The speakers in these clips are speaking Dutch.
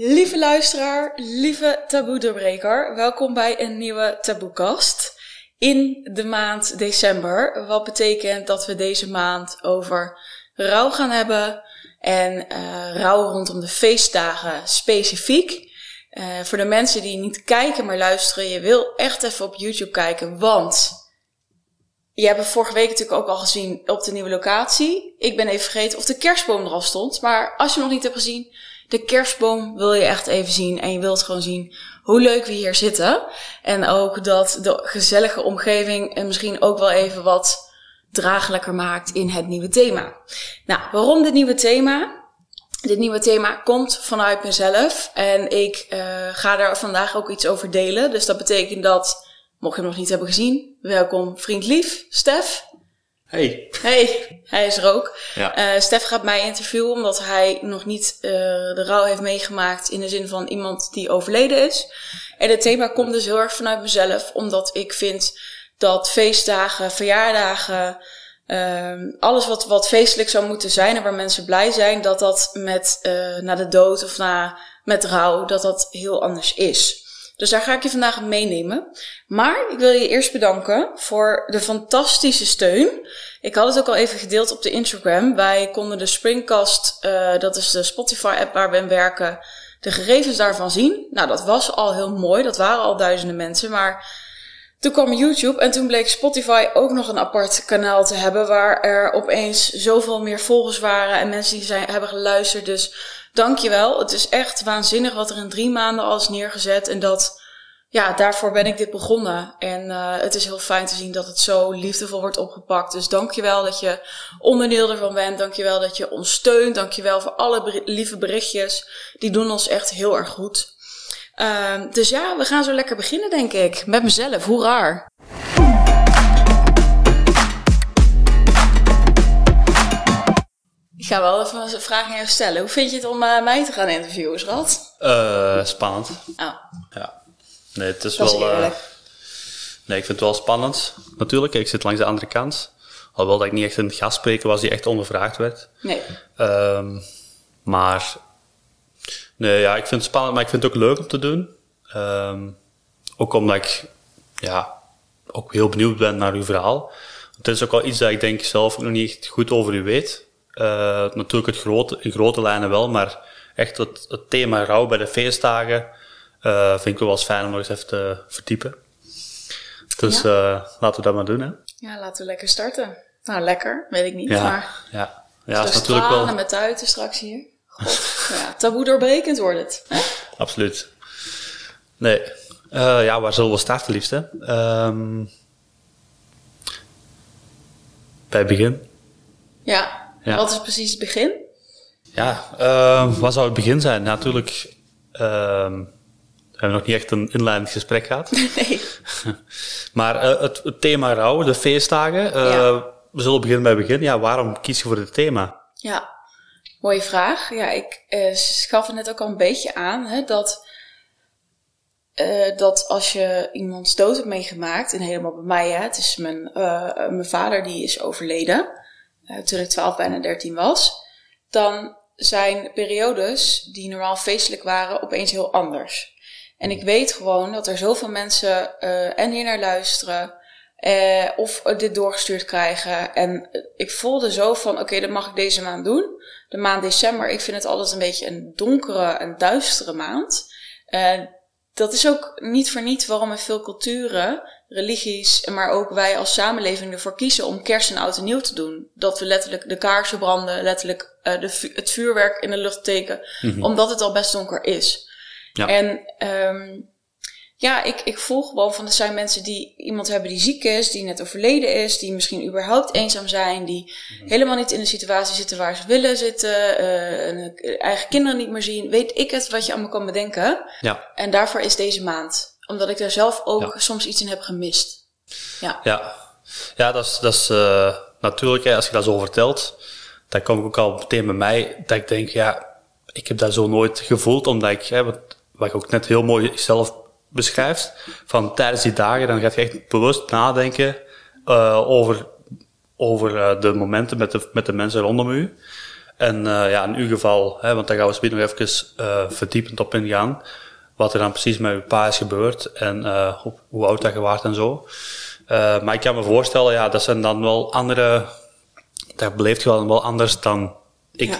Lieve luisteraar, lieve taboe-doorbreker, welkom bij een nieuwe taboekast in de maand december. Wat betekent dat we deze maand over rouw gaan hebben en uh, rouw rondom de feestdagen specifiek. Uh, voor de mensen die niet kijken maar luisteren, je wil echt even op YouTube kijken, want je hebt vorige week natuurlijk ook al gezien op de nieuwe locatie. Ik ben even vergeten of de kerstboom er al stond, maar als je nog niet hebt gezien de kerstboom wil je echt even zien. En je wilt gewoon zien hoe leuk we hier zitten. En ook dat de gezellige omgeving misschien ook wel even wat draaglijker maakt in het nieuwe thema. Nou, waarom dit nieuwe thema? Dit nieuwe thema komt vanuit mezelf. En ik uh, ga daar vandaag ook iets over delen. Dus dat betekent dat, mocht je nog niet hebben gezien, welkom vriend lief, Stef. Hey. Hey, hij is er ook. Ja. Uh, Stef gaat mij interviewen omdat hij nog niet uh, de rouw heeft meegemaakt in de zin van iemand die overleden is. En het thema komt dus heel erg vanuit mezelf, omdat ik vind dat feestdagen, verjaardagen, uh, alles wat, wat feestelijk zou moeten zijn en waar mensen blij zijn, dat dat met uh, na de dood of na, met rouw, dat dat heel anders is. Dus daar ga ik je vandaag meenemen. Maar ik wil je eerst bedanken voor de fantastische steun. Ik had het ook al even gedeeld op de Instagram. Wij konden de Springcast, uh, dat is de Spotify-app waar we in werken, de gegevens daarvan zien. Nou, dat was al heel mooi. Dat waren al duizenden mensen. Maar toen kwam YouTube en toen bleek Spotify ook nog een apart kanaal te hebben waar er opeens zoveel meer volgers waren en mensen die zijn, hebben geluisterd. Dus dankjewel. Het is echt waanzinnig wat er in drie maanden al is neergezet. En dat, ja, daarvoor ben ik dit begonnen. En uh, het is heel fijn te zien dat het zo liefdevol wordt opgepakt. Dus dankjewel dat je onderdeel ervan bent. Dankjewel dat je ons steunt. Dankjewel voor alle lieve berichtjes. Die doen ons echt heel erg goed. Uh, dus ja, we gaan zo lekker beginnen, denk ik. Met mezelf. Hoe raar. Ik ga wel even een vraag aan jou stellen. Hoe vind je het om uh, mij te gaan interviewen, schat? Uh, spannend. Oh. Ja. Nee, het is Dat is wel... uh, eerlijk. nee, ik vind het wel spannend. Natuurlijk, ik zit langs de andere kant. Alhoewel dat ik niet echt een gastspreker was die echt ondervraagd werd. Nee. Ehm maar... Nee, ja, ik vind het spannend, maar ik vind het ook leuk om te doen. Ehm ook omdat ik... Ja, ook heel benieuwd ben naar uw verhaal. Het is ook wel iets dat ik denk zelf ook nog niet echt goed over u weet. Uh, natuurlijk het grote, in grote lijnen wel, maar echt het, het thema rouw bij de feestdagen uh, vind ik wel eens fijn om nog eens even te verdiepen. Dus uh, laten we dat maar doen, hè? Ja, laten we lekker starten. Nou, lekker, weet ik niet. Ja, Maar ja. ja is natuurlijk stralen wel... met tuiten straks hier. God, ja, taboe doorbrekend wordt het. hè? Absoluut. Nee. Uh, ja, waar zullen we starten, liefste? Um, bij het begin. Ja. Ja. Wat is precies het begin? Ja, uh, wat zou het begin zijn? Natuurlijk uh, we hebben nog niet echt een inleidend gesprek gehad. Nee. maar uh, het, het, thema rouw, de feestdagen. Ja. We zullen beginnen bij het begin. Ja, waarom kies je voor dit thema? Ja, mooie vraag. Ja, ik eh schaf het net ook al een beetje aan hè, dat, eh, dat als je iemands dood hebt meegemaakt, en helemaal bij mij, hè, het is mijn, eh, mijn vader die is overleden eh, toen ik 12, bijna 13 was, dan zijn periodes die normaal feestelijk waren opeens heel anders. En ik weet gewoon dat er zoveel mensen eh en hier naar luisteren, eh, of dit doorgestuurd krijgen. En ik voelde zo van, oké, dat mag ik deze maand doen. De maand december, ik vind het altijd een beetje een donkere, een duistere maand. Eh, dat is ook niet voor niet waarom in veel culturen, religies, maar ook wij als samenleving ervoor kiezen om kerst en oud en nieuw te doen. Dat we letterlijk de kaarsen branden, letterlijk eh, de, het vuurwerk in de lucht steken, omdat het al best donker is. Ja. En ehm ja, ik, ik voel gewoon van er zijn mensen die iemand hebben die ziek is, die net overleden is, die misschien überhaupt eenzaam zijn, die helemaal niet in de situatie zitten waar ze willen zitten, eh, en hun eigen kinderen niet meer zien. Weet ik het wat je allemaal kan bedenken. Ja, En daarvoor is deze maand. Omdat ik daar zelf ook Ja. soms iets in heb gemist. Ja. ja. ja dat is, dat is uh, natuurlijk, hè, als je dat zo vertelt, dan kom ik ook al meteen bij mij, dat ik denk, ja, ik heb dat zo nooit gevoeld, omdat ik, hè, wat, wat ik ook net heel mooi zelf beschrijft, van tijdens die dagen, dan gaat je echt bewust nadenken uh, over, over uh, de momenten met de, met de mensen rondom u. En ja, in uw geval, hè, want daar gaan we speed nog even verdiepend op ingaan. Wat er dan precies met uw pa is gebeurd en hoe oud dat je waart en zo. maar ik kan me voorstellen, ja, dat zijn dan wel andere... Dat beleeft je wel anders dan ik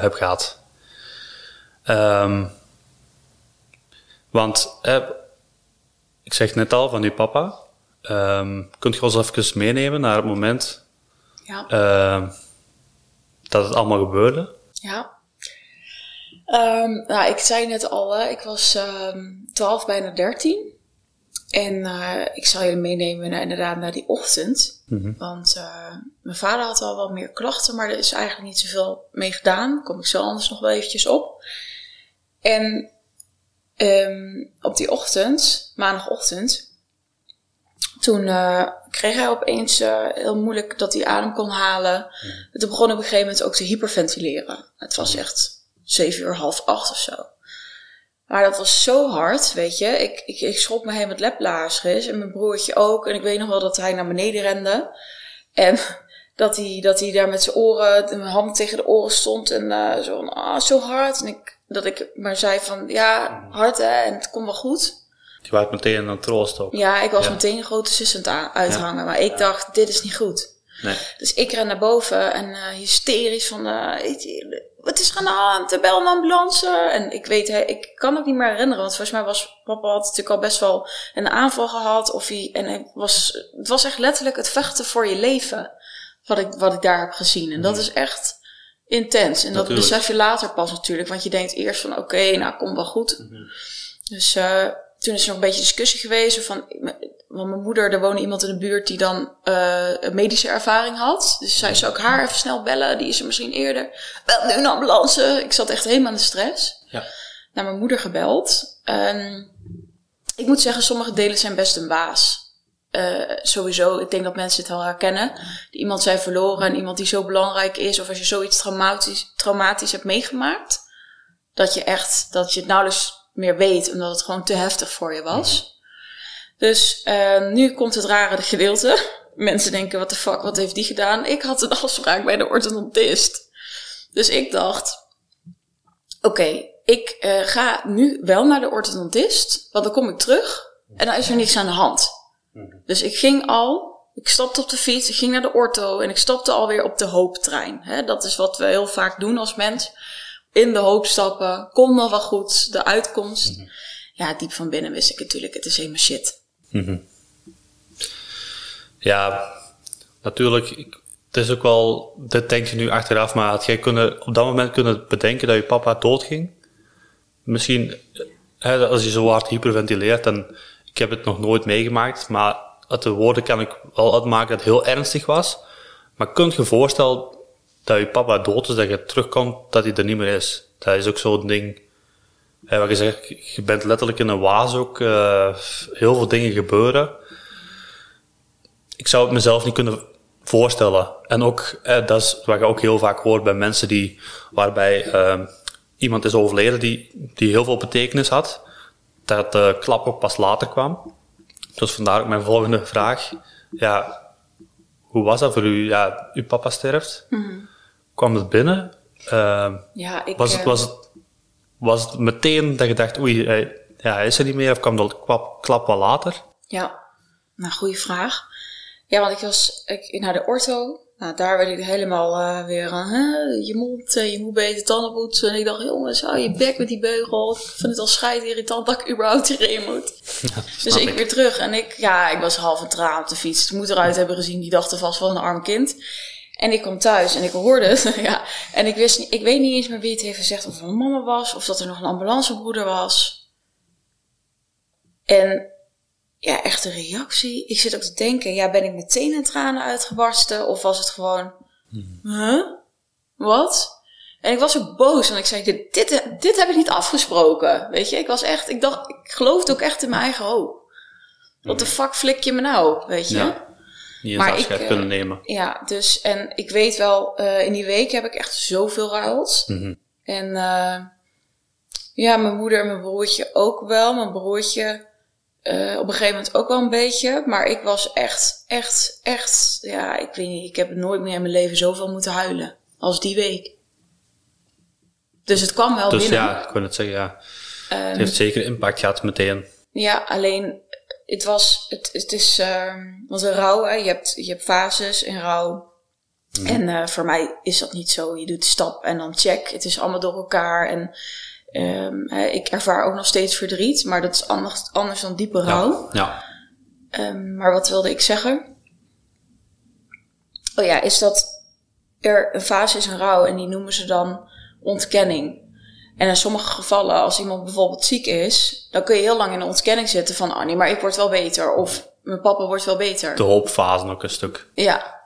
heb gehad. Um, want ik zeg net al van uw papa. Um, kunt je ons even meenemen naar het moment ja. uh, dat het allemaal gebeurde? Ja. Um, nou, ik zei net al, hè, ik was um, 12, bijna 13. En uh, ik zal je meenemen naar, inderdaad naar die ochtend. Mm -hmm. Want uh, mijn vader had al wat meer klachten, maar er is eigenlijk niet zoveel mee gedaan. Daar kom ik zo anders nog wel eventjes op. En um, op die ochtend, maandagochtend, toen uh, kreeg hij opeens uh, heel moeilijk dat hij adem kon halen. Mm. Toen begon op een gegeven moment ook te hyperventileren. Het was echt zeven uur, half acht of zo. Maar dat was zo hard, weet je. Ik, ik, ik schrok me helemaal met leplazers en mijn broertje ook. En ik weet nog wel dat hij naar beneden rende. En dat hij, dat hij daar met zijn oren, mijn hand tegen de oren stond en uh, zo, ah, zo hard. En ik dat ik maar zei van, ja, hard hè, en het komt wel goed. Die was meteen een troost ook. Ja, ik was meteen een grote zus aan het uithangen. Maar ik dacht, dit is niet goed. Nee. Dus ik ren naar boven en uh, hysterisch van, uh, wat is er aan de hand? Bel een ambulance. En ik weet, ik kan ook niet meer herinneren. Want volgens mij was papa had natuurlijk al best wel een aanval gehad. Of hij, en hij was, het was echt letterlijk het vechten voor je leven. Wat ik, wat ik daar heb gezien. En dat mhm. is echt intens. En dat besef je later pas natuurlijk. Want je denkt eerst van oké, nou komt wel goed. Mhm. Dus uh, toen is er nog een beetje discussie geweest. Van, want mijn moeder, er woonde iemand in de buurt die dan uh, medische ervaring had. Dus zij zou ik haar even snel bellen. Die is er misschien eerder. Bel nu een ambulance. Ik zat echt helemaal in de stress. Ja. Naar mijn moeder gebeld. Um, ik moet zeggen, sommige delen zijn best een baas. Uh, sowieso, ik denk dat mensen het wel herkennen. Die iemand zijn verloren en iemand die zo belangrijk is. Of als je zoiets traumatisch, traumatisch hebt meegemaakt. Dat je echt, dat je het nauwelijks meer weet. Omdat het gewoon te heftig voor je was. Dus uh, nu komt het rare gedeelte. Mensen denken, wat de fuck, wat heeft die gedaan? Ik had een afspraak bij de orthodontist. Dus ik dacht, oké, ik uh, ga nu wel naar de orthodontist. Want dan kom ik terug en dan is er niks aan de hand. Mhm. Dus ik ging al, ik stapte op de fiets, ik ging naar de orto en ik stapte alweer op de hooptrein. Hè? Dat is wat we heel vaak doen als mens. In de hoop stappen, kom wel goed, de uitkomst. Mhm. Ja, diep van binnen wist ik natuurlijk, het is helemaal shit. Mhm. Ja, natuurlijk. het is ook wel, dit denk je nu achteraf, maar had jij kunnen, op dat moment kunnen bedenken dat je papa doodging? Misschien, hè, als je zo hard hyperventileert, dan ik heb het nog nooit meegemaakt, maar uit de woorden kan ik wel uitmaken dat het heel ernstig was. Maar kunt je voorstellen dat je papa dood is, dat je terugkomt, dat hij er niet meer is? Dat is ook zo'n ding. Hè, wat je zegt, je bent letterlijk in een waas ook. Uh, heel veel dingen gebeuren. Ik zou het mezelf niet kunnen voorstellen. En ook, dat is wat je ook heel vaak hoort bij mensen die, waarbij uh, iemand is overleden die, die heel veel betekenis had dat de klap ook pas later kwam. Dus vandaar ook mijn volgende vraag. Ja, hoe was dat voor u? Ja, uw papa sterft. Mm Kwam het binnen? Uh, ja, ik, was, het, eh, was, het, was het meteen dat je dacht, oei, hij, ja, hij is er niet meer? Of kwam de klap, klap wel later? Ja, nou, goede vraag. Ja, want ik was ik, naar de ortho nou, daar werd ik helemaal uh, weer aan, je mond, je moet beter tanden poetsen. En ik dacht, jongens, hou je bek met die beugel. Ik vind het al scheid irritant dat ik überhaupt hierheen moet. dus ik, weer terug. En ik, ja, ik was half een traan op de fiets. De moet eruit hebben gezien, die dacht er vast wel een arm kind. En ik kom thuis en ik hoorde het. ja. En ik wist niet, ik weet niet eens meer wie het heeft gezegd. Of het mijn mama was, of dat er nog een ambulancebroeder was. En ja, echt een reactie. Ik zit ook te denken, ja, ben ik meteen in tranen uitgebarsten? Of was het gewoon, hmm. huh? Wat? En ik was ook boos, want ik zei, dit, dit, dit heb ik niet afgesproken. Weet je, ik was echt, ik dacht, ik geloofde ook echt in mijn eigen hoop. Wat de hmm. fuck flik je me nou, weet je? Ja. Niet maar ik, uh, kunnen nemen. Ja, dus, en ik weet wel, uh, in die week heb ik echt zoveel ruils. Mm -hmm. En uh, ja, mijn moeder en mijn broertje ook wel. Mijn broertje, uh, op een gegeven moment ook wel een beetje. Maar ik was echt, echt, echt. Ja, ik weet niet. Ik heb nooit meer in mijn leven zoveel moeten huilen. Als die week. Dus het kwam wel dus binnen. ja, ik wil het zeggen, ja. het heeft zeker impact gehad meteen. Ja, alleen het was, het, het is, uh, was een rouw. Hè? Je, hebt, je hebt fases in rouw. En uh, voor mij is dat niet zo. Je doet stap en dan check. Het is allemaal door elkaar. En um, ik ervaar ook nog steeds verdriet, maar dat is anders, anders dan diepe rouw. Ja. ja. Um, maar wat wilde ik zeggen? Oh ja, is dat er een fase is in rouw en die noemen ze dan ontkenning. En in sommige gevallen, als iemand bijvoorbeeld ziek is, dan kun je heel lang in de ontkenning zitten van, oh nee, maar ik word wel beter. Of mijn papa wordt wel beter. De hoopfase ook een stuk. Ja.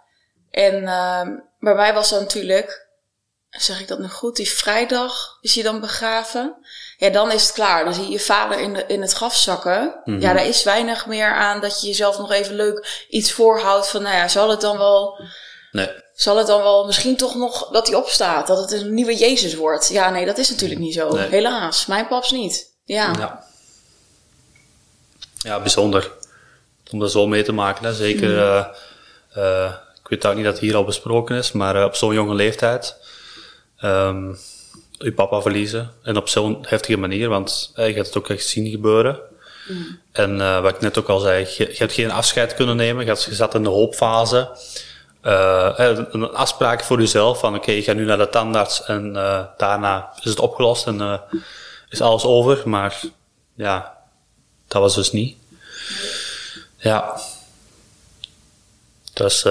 En uh, bij mij was dat natuurlijk, zeg ik dat nog goed, die vrijdag is hij dan begraven. Ja, dan is het klaar. Dan zie je je vader in, de, in het graf zakken. Mm -hmm. Ja, daar is weinig meer aan dat je jezelf nog even leuk iets voorhoudt van, nou ja, zal het dan wel... Nee. Zal het dan wel misschien toch nog dat hij opstaat? Dat het een nieuwe Jezus wordt? Ja, nee, dat is natuurlijk niet zo. Nee. Helaas. Mijn paps niet. Ja. Ja, ja bijzonder. Om daar zo mee te maken. Hè. Zeker, mm. uh, uh, ik weet ook niet dat het hier al besproken is, maar uh, op zo'n jonge leeftijd um, je papa verliezen. En op zo'n heftige manier, want je gaat het ook echt zien gebeuren. Mm. En wat ik net ook al zei, je, je hebt geen afscheid kunnen nemen. Je, je zat in de hoopfase. Uh, een afspraak voor jezelf van oké, okay, ik ga nu naar de tandarts en uh, daarna is het opgelost en uh, is alles over. Maar ja, dat was dus niet. Ja. Dus.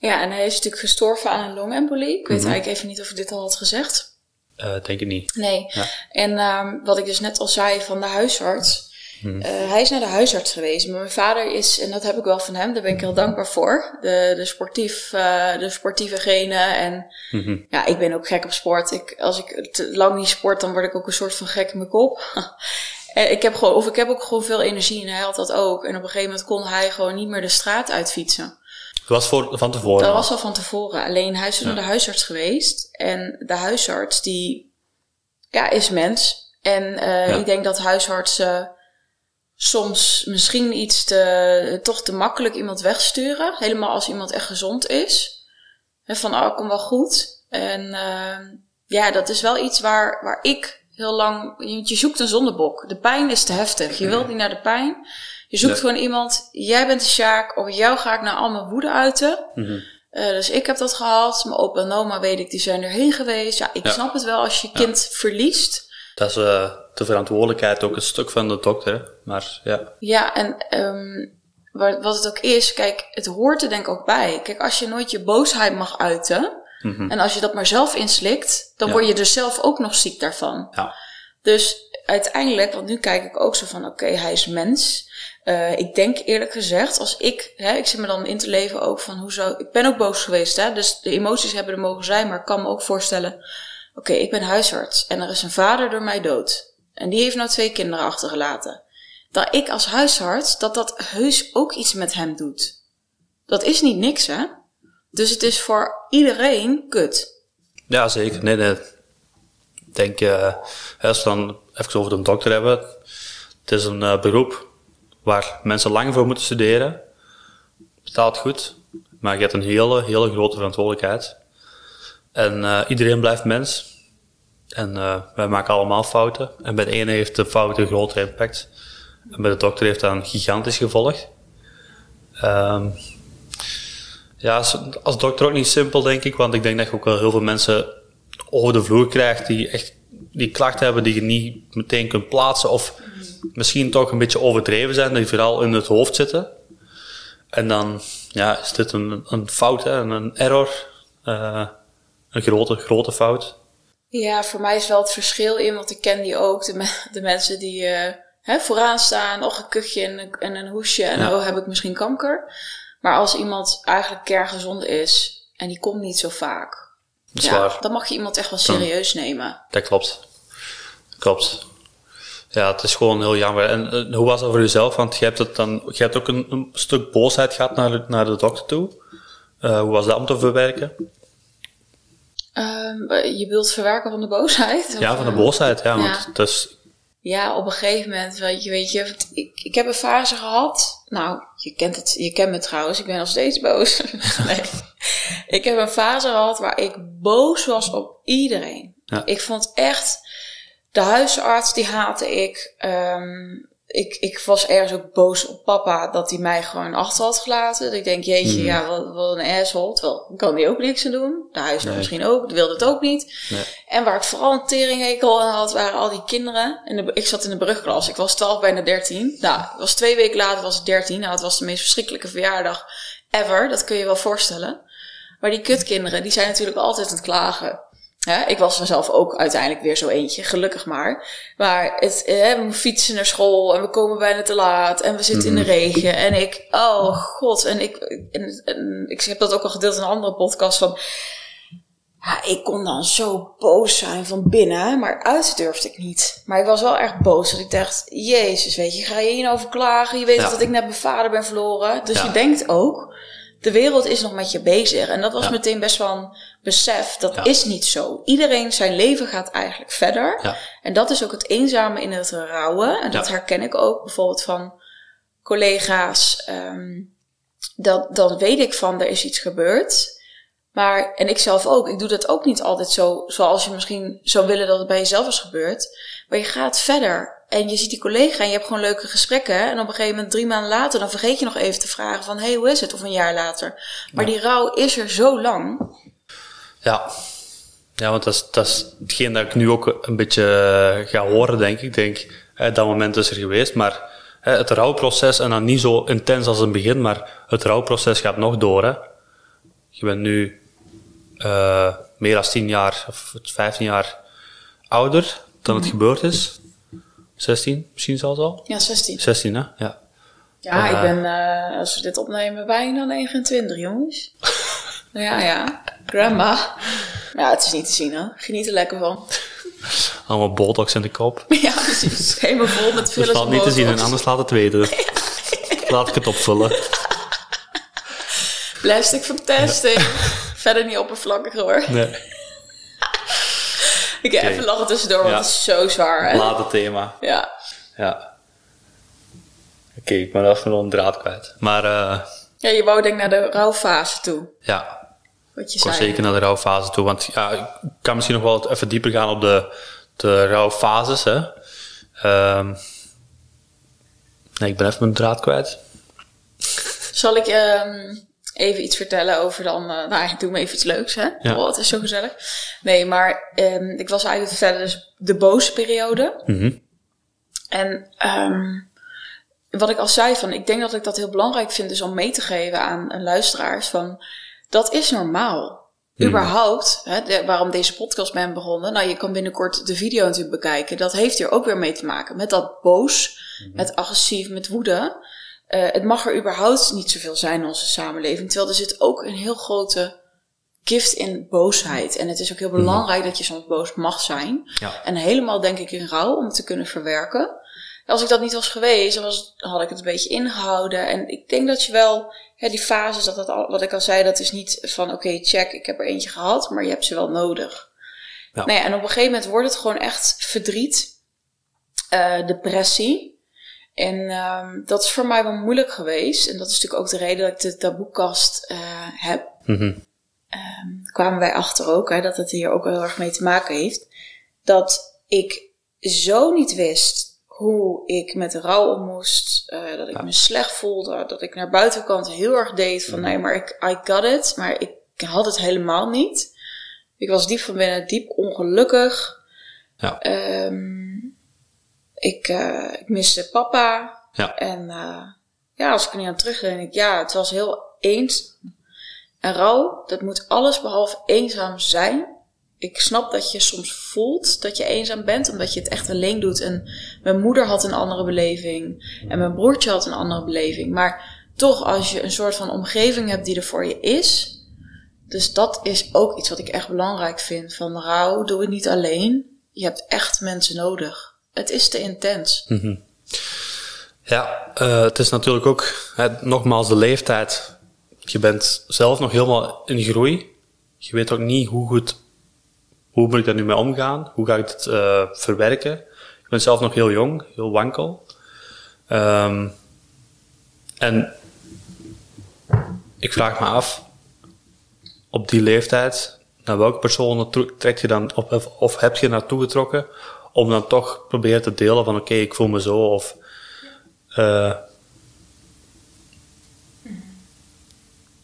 Ja, en hij is natuurlijk gestorven aan een longembolie. Ik weet mm -hmm. eigenlijk even niet of ik dit al had gezegd. denk ik niet. Nee. Ja. En um, wat ik dus net al zei van de huisarts. Hmm. Uh, hij is naar de huisarts geweest, maar mijn vader is, en dat heb ik wel van hem, daar ben ik heel dankbaar voor. De, de, sportief, uh, de sportieve genen. En -hmm. ja, ik ben ook gek op sport. Ik, als ik te lang niet sport, dan word ik ook een soort van gek in mijn kop. en ik heb gewoon, of ik heb ook gewoon veel energie en hij had dat ook. En op een gegeven moment kon hij gewoon niet meer de straat uitfietsen. Dat was voor, van tevoren? Dat was al van tevoren. Alleen hij is naar de huisarts geweest. En de huisarts, die ja, is mens. En uh, ja. ik denk dat huisartsen soms misschien iets te, toch te makkelijk iemand wegsturen. Helemaal als iemand echt gezond is. En van, oh, kom wel goed. En uh, ja, dat is wel iets waar, waar ik heel lang... Je, je zoekt een zondebok. De pijn is te heftig. Je wilt niet naar de pijn. Je zoekt gewoon iemand. Jij bent de Sjaak. Op jou ga ik naar al mijn woede uiten. Mm -hmm. uh, dus ik heb dat gehad. Mijn opa en oma weet ik, die zijn erheen geweest. Ja, ik Ja. snap het wel als je kind verliest. Dat is uh, de verantwoordelijkheid ook een stuk van de dokter. Maar ja, Ja, en um, wat, het ook is, kijk, het hoort er denk ik ook bij. Kijk, als je nooit je boosheid mag uiten, Mhm. en als je dat maar zelf inslikt, dan word je er zelf ook nog ziek daarvan. ja. Dus uiteindelijk, want nu kijk ik ook zo van, oké, hij is mens. Eh, ik denk eerlijk gezegd, als ik, hè, ik zit me dan in te leven ook van, hoezo, ik ben ook boos geweest, hè, dus de emoties hebben er mogen zijn, maar ik kan me ook voorstellen, oké, ik ben huisarts en er is een vader door mij dood. En die heeft nou twee kinderen achtergelaten. Dat ik als huisarts, dat dat heus ook iets met hem doet. Dat is niet niks, hè? Dus het is voor iedereen kut. Ja, zeker. Nee, nee. Ik denk, eh, als we dan even over de dokter hebben. Het is een eh, beroep waar mensen lang voor moeten studeren. Betaalt goed. Maar je hebt een hele, hele grote verantwoordelijkheid. En eh, iedereen blijft mens. En eh, wij maken allemaal fouten. En bij de ene heeft de fout een grotere impact. En bij de dokter heeft dat een gigantisch gevolg. Ehm, ja, als, als dokter ook niet simpel, denk ik. Want ik denk dat je ook wel heel veel mensen over de vloer krijgt die echt die klachten hebben die je niet meteen kunt plaatsen. Of misschien toch een beetje overdreven zijn, die vooral in het hoofd zitten. En dan ja, is dit een, een fout, hè, een error. eh, een grote, grote fout. Ja, voor mij is wel het verschil in, want ik ken die ook. De, me- de mensen die eh, hè, vooraan staan, nog een kuchje en een, en een hoesje en Ja. oh, heb ik misschien kanker. Maar als iemand eigenlijk kerngezond is en die komt niet zo vaak, ja, dan mag je iemand echt wel serieus nemen. Dat klopt. Klopt. Ja, het is gewoon heel jammer. En eh, hoe was dat voor jezelf? Want je hebt, het dan, je hebt ook een, een stuk boosheid gehad naar de, naar de dokter toe. Eh, hoe was dat om te verwerken? Ehm, je wilt verwerken van de boosheid? Ja, van de eh, boosheid, ja. Want het is, Ja, op een gegeven moment, weet je, weet je ik, ik heb een fase gehad. Nou, je kent het, je kent me trouwens, ik ben nog steeds boos. nee. ik heb een fase gehad waar ik boos was op iedereen. Ja. Ik vond echt, de huisarts die haatte ik. Ehm, ik, ik was ergens ook boos op papa dat hij mij gewoon achter had gelaten. Dat ik denk, jeetje, Mhm. ja, wat, wat een asshole. Terwijl, kan die ook niks aan doen. De huisarts Nee. misschien ook, die wilde het ook niet. Nee. En waar ik vooral een teringhekel aan had, waren al die kinderen. En de, ik zat in de brugklas. Ik was 12, bijna 13. Nou, het was twee weken later was ik 13. Nou, het was de meest verschrikkelijke verjaardag ever. Dat kun je je wel voorstellen. Maar die kutkinderen, die zijn natuurlijk altijd aan het klagen. Ik was vanzelf ook uiteindelijk weer zo eentje, gelukkig maar. Maar het, hè, we fietsen naar school en we komen bijna te laat en we zitten in de regen. En ik, oh god, en ik, en, en ik heb dat ook al gedeeld in een andere podcast van... Ja, ik kon dan zo boos zijn van binnen, maar uit durfde ik niet. Maar ik was wel erg boos, dat ik dacht, jezus, weet je, ga je hier nou over klagen? Je weet Ja. dat ik net mijn vader ben verloren. Dus Ja. je denkt ook, de wereld is nog met je bezig. En dat was Ja. meteen best wel een besef, dat Ja. is niet zo. Iedereen, zijn leven gaat eigenlijk verder. Ja. En dat is ook het eenzame in het rouwen. En dat herken ik ook bijvoorbeeld van collega's. ehm, dat, dan weet ik van, er is iets gebeurd. Maar, en ik zelf ook, ik doe dat ook niet altijd zo zoals je misschien zou willen dat het bij jezelf is gebeurd. Maar je gaat verder. En je ziet die collega en je hebt gewoon leuke gesprekken. En op een gegeven moment, drie maanden later, dan vergeet je nog even te vragen van, hé, hey, hoe is het? Of een jaar later. Maar die rouw is er zo lang. Ja. Ja, want dat is, dat is hetgeen dat ik nu ook een beetje eh, ga horen, denk ik. Ik denk, hè, dat moment is er geweest, maar hè, het rouwproces, en dan niet zo intens als in het begin, maar het rouwproces gaat nog door. Hè. Je bent nu eh, meer dan 10 jaar, of 15 jaar ouder dan het gebeurd is. 16, misschien zelfs al. Ja, 16. 16, hè? Ja. Ja, Eh. ik ben, eh, als we dit opnemen, bijna 29, jongens. ja, ja. Grandma. Ja, het is niet te zien, hè. Geniet er lekker van. Allemaal botox in de kop. ja, precies. Helemaal vol met fillers valt en niet te zien, en anders laat het weten. Laat ik het opvullen. Plastic fantastic. Verder niet oppervlakkig hoor. Nee. Ik Oké. even lachen tussendoor, want het is zo zwaar. Hè? Laat het thema. Ja. Ja. Oké, ik ben even nog een draad kwijt. Maar eh, ja, je wou denk ik naar de rouwfase toe. ja, Wat je ik zei. zeker naar de rouwfase toe. Want ja, ik kan misschien nog wel even dieper gaan op de, de rouwfases. Hè. Ehm, nee, ik ben even mijn draad kwijt. Zal ik ehm, even iets vertellen over dan... eh, nou, ik doe me even iets leuks, hè? Ja. Oh, het is zo gezellig. Nee, maar ehm, ik was eigenlijk te vertellen, dus de boze periode. Mhm. En ehm, wat ik al zei, van, ik denk dat ik dat heel belangrijk vind, dus om mee te geven aan, aan luisteraars, van dat is normaal. Überhaupt, hè, de- waarom deze podcast ben begonnen. Nou, je kan binnenkort de video natuurlijk bekijken. Dat heeft hier ook weer mee te maken. Met dat boos, met agressief, met woede. Eh, het mag er überhaupt niet zoveel zijn in onze samenleving. Terwijl er zit ook een heel grote gift in boosheid. En het is ook heel belangrijk dat je soms boos mag zijn. Ja. En helemaal denk ik in rouw om het te kunnen verwerken. Als ik dat niet was geweest, dan was, had ik het een beetje ingehouden. En ik denk dat je wel, die fases, dat dat al, wat ik al zei, dat is niet van oké, check, ik heb er eentje gehad, maar je hebt ze wel nodig. Ja. Nou ja, en op een gegeven moment wordt het gewoon echt verdriet, eh, depressie. En ehm, dat is voor mij wel moeilijk geweest. En dat is natuurlijk ook de reden dat ik de taboekast eh, heb. Mhm. Daar kwamen wij achter ook, hè, dat het hier ook heel erg mee te maken heeft. Dat ik zo niet wist hoe ik met de rouw om moest. eh, dat ik me slecht voelde. Dat ik naar buitenkant heel erg deed van nee, maar ik I got it. Maar ik had het helemaal niet. Ik was diep van binnen diep ongelukkig. Ja. Ehm, ik, eh, ik miste papa. Ja. En eh, ja, als ik er niet aan terugdenk, denk ik, ja, het was heel eens. En rouw, dat moet alles behalve eenzaam zijn. Ik snap dat je soms voelt dat je eenzaam bent, omdat je het echt alleen doet. En mijn moeder had een andere beleving. En mijn broertje had een andere beleving. Maar toch, als je een soort van omgeving hebt die er voor je is. Dus dat is ook iets wat ik echt belangrijk vind. Van rouw, doe het niet alleen. Je hebt echt mensen nodig. Het is te intens. Ja, eh, het is natuurlijk ook, nogmaals, de leeftijd. Je bent zelf nog helemaal in groei. Je weet ook niet hoe goed, hoe moet ik daar nu mee omgaan? Hoe ga ik dit eh, verwerken? Ik ben zelf nog heel jong, heel wankel. Ehm, en ik vraag me af, op die leeftijd, naar welke persoon trek je dan, of, of heb je naartoe getrokken, om dan toch proberen te delen van oké, ik voel me zo, of... Uh,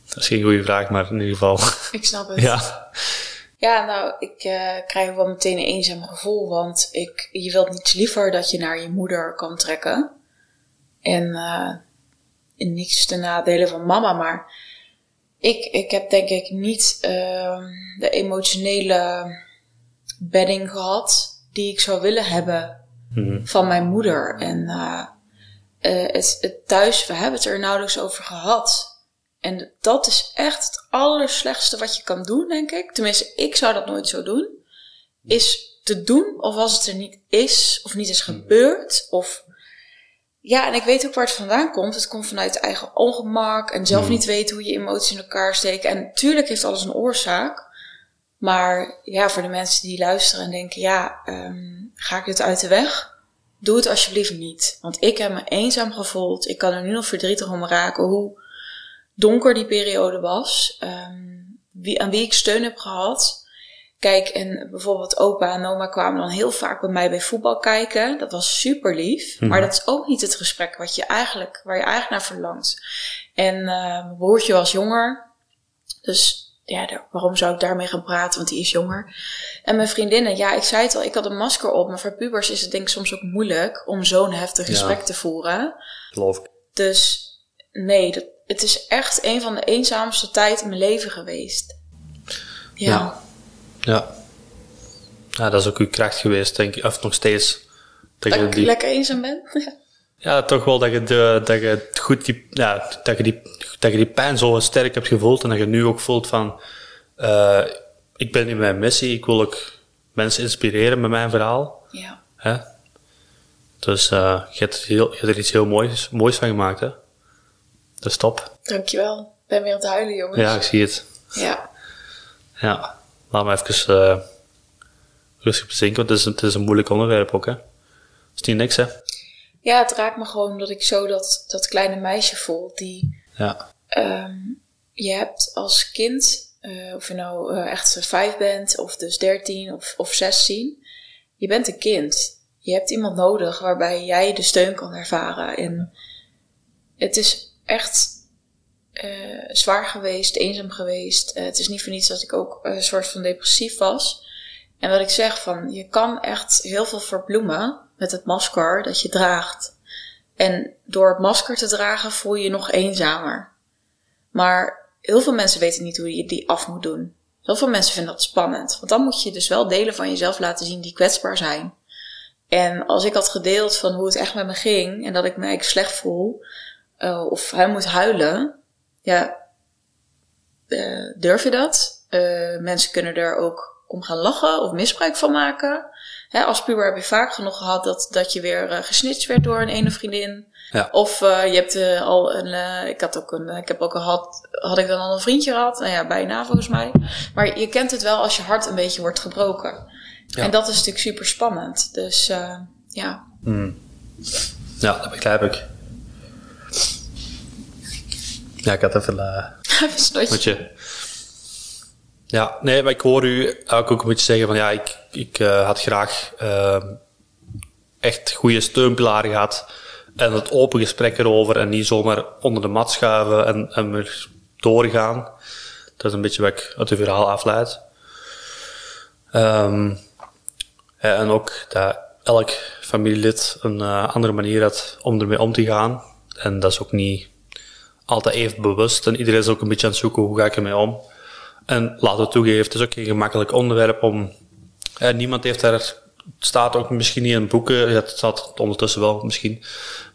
dat is geen goede vraag, maar in ieder geval... Ik snap het. ja. Ja, nou, ik uh, krijg wel meteen een eenzaam gevoel, want ik, je wilt niets liever dat je naar je moeder kan trekken. En uh, niks te nadelen van mama, maar ik, ik heb denk ik niet uh, de emotionele bedding gehad die ik zou willen hebben mm van mijn moeder. En uh, het, het thuis, we hebben het er nauwelijks over gehad. En dat is echt het allerslechtste wat je kan doen, denk ik. Tenminste, ik zou dat nooit zo doen. Is te doen of als het er niet is, of niet is gebeurd. Of ja, en ik weet ook waar het vandaan komt. Het komt vanuit eigen ongemak en zelf hmm. niet weten hoe je emoties in elkaar steken. En natuurlijk heeft alles een oorzaak. Maar ja, voor de mensen die luisteren en denken: ja, um, ga ik dit uit de weg? Doe het alsjeblieft niet. Want ik heb me eenzaam gevoeld. Ik kan er nu nog verdrietig om raken hoe donker die periode was. Um, wie, aan wie ik steun heb gehad. Kijk, en bijvoorbeeld opa en oma kwamen dan heel vaak bij mij bij voetbal kijken. Dat was super lief. Mhm. Maar dat is ook niet het gesprek wat je eigenlijk, waar je eigenlijk naar verlangt. En uh, mijn broertje was jonger. Dus ja, waarom zou ik daarmee gaan praten? Want die is jonger. En mijn vriendinnen, ja, ik zei het al, ik had een masker op. Maar voor pubers is het denk ik soms ook moeilijk om zo'n heftig gesprek te voeren. Geloof ik. Dus nee, dat, het is echt een van de eenzaamste tijd in mijn leven geweest. Ja. ja. Ja. Ja, dat is ook uw kracht geweest, denk ik. Of nog steeds. Dat, dat je die... lekker eenzaam bent. ja, toch wel dat je, de, dat je goed die, ja, dat je die, dat je die pijn zo sterk hebt gevoeld en dat je nu ook voelt van, uh, ik ben in mijn missie, ik wil ook mensen inspireren met mijn verhaal. Ja. Hè? Dus uh, je, hebt heel, je hebt er iets heel moois, moois van gemaakt, hè? Dat is top. Dankjewel. Ik ben weer aan het huilen, jongens. Ja, ik zie het. Ja. Ja. Laat me even uh, rustig bezinken, want het is, het is een moeilijk onderwerp ook, hè? Is niet niks, hè? Ja, het raakt me gewoon omdat ik zo dat, dat kleine meisje voel die... Ja. Um, je hebt als kind, uh, of je nou uh, echt vijf bent, of dus dertien of, of zestien, je bent een kind. Je hebt iemand nodig waarbij jij de steun kan ervaren. En het is echt uh, zwaar geweest, eenzaam geweest. Het is niet voor niets dat ik ook een soort van depressief was. En wat ik zeg van, je kan echt heel veel verbloemen met het masker dat je draagt. En door het masker te dragen voel je je nog eenzamer. Maar heel veel mensen weten niet hoe je die af moet doen. Heel veel mensen vinden dat spannend. Want dan moet je dus wel delen van jezelf laten zien die kwetsbaar zijn. En als ik had gedeeld van hoe het echt met me ging en dat ik me eigenlijk slecht voel, uh, of hij moet huilen, ja, uh, durf je dat? Uh, mensen kunnen er ook om gaan lachen of misbruik van maken. Hè, als puber heb je vaak genoeg gehad dat, dat je weer uh, gesnitcht werd door een ene vriendin. Ja. Of je hebt al een, ik had ook een, ik heb ook gehad, had ik dan al een vriendje gehad? Nou ja, bijna volgens mij. Maar je kent het wel als je hart een beetje wordt gebroken. Ja. En dat is natuurlijk super spannend. Dus ja. Mm. Ja, dat begrijp ik. Ja, ik had even... Even je. Ja, nee, maar ik hoor u ook een beetje zeggen van ja, ik, ik uh, had graag uh, echt goede steunpilaren gehad en het open gesprek erover en niet zomaar onder de mat schuiven en, en weer doorgaan. Dat is een beetje wat ik uit het verhaal afleid. Um, en ook dat elk familielid een uh, andere manier had om ermee om te gaan. En dat is ook niet altijd even bewust. En iedereen is ook een beetje aan het zoeken hoe ga ik ermee om. En laat het toegeven, het is ook geen gemakkelijk onderwerp om. Eh, niemand heeft daar. Het staat ook misschien niet in boeken, het staat ondertussen wel misschien.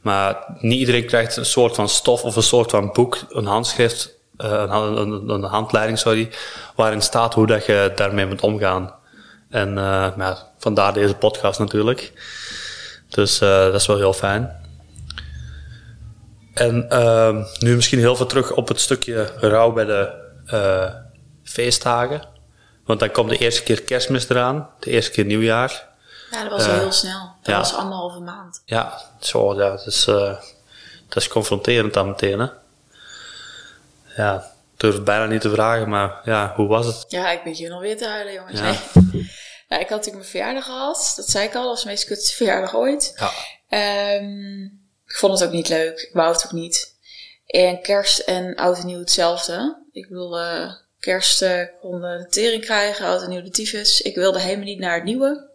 Maar niet iedereen krijgt een soort van stof of een soort van boek, een handschrift, uh, een, een, een, handleiding, sorry, waarin staat hoe dat je daarmee moet omgaan. En uh, vandaar deze podcast natuurlijk. Dus uh, dat is wel heel fijn. En uh, nu misschien heel veel terug op het stukje rouw bij de feestdagen. Want dan komt de eerste keer kerstmis eraan, de eerste keer nieuwjaar. Ja, dat was uh, heel snel. Dat ja. was anderhalve maand. Ja, zo, ja, dat is, uh, dat is confronterend dan meteen, hè. Ja, durf bijna niet te vragen, maar ja, hoe was het? Ja, ik ben hier nog weer te huilen, jongens. Nee. nou, ik had natuurlijk mijn verjaardag gehad. Dat zei ik al, dat was de meest kutste verjaardag ooit. Ja. Um, ik vond het ook niet leuk. Ik wou het ook niet. En kerst en oud en nieuw hetzelfde. Ik bedoel, uh, kerst uh, kon de tering krijgen, oud en nieuw de tyfus. Ik wilde helemaal niet naar het nieuwe.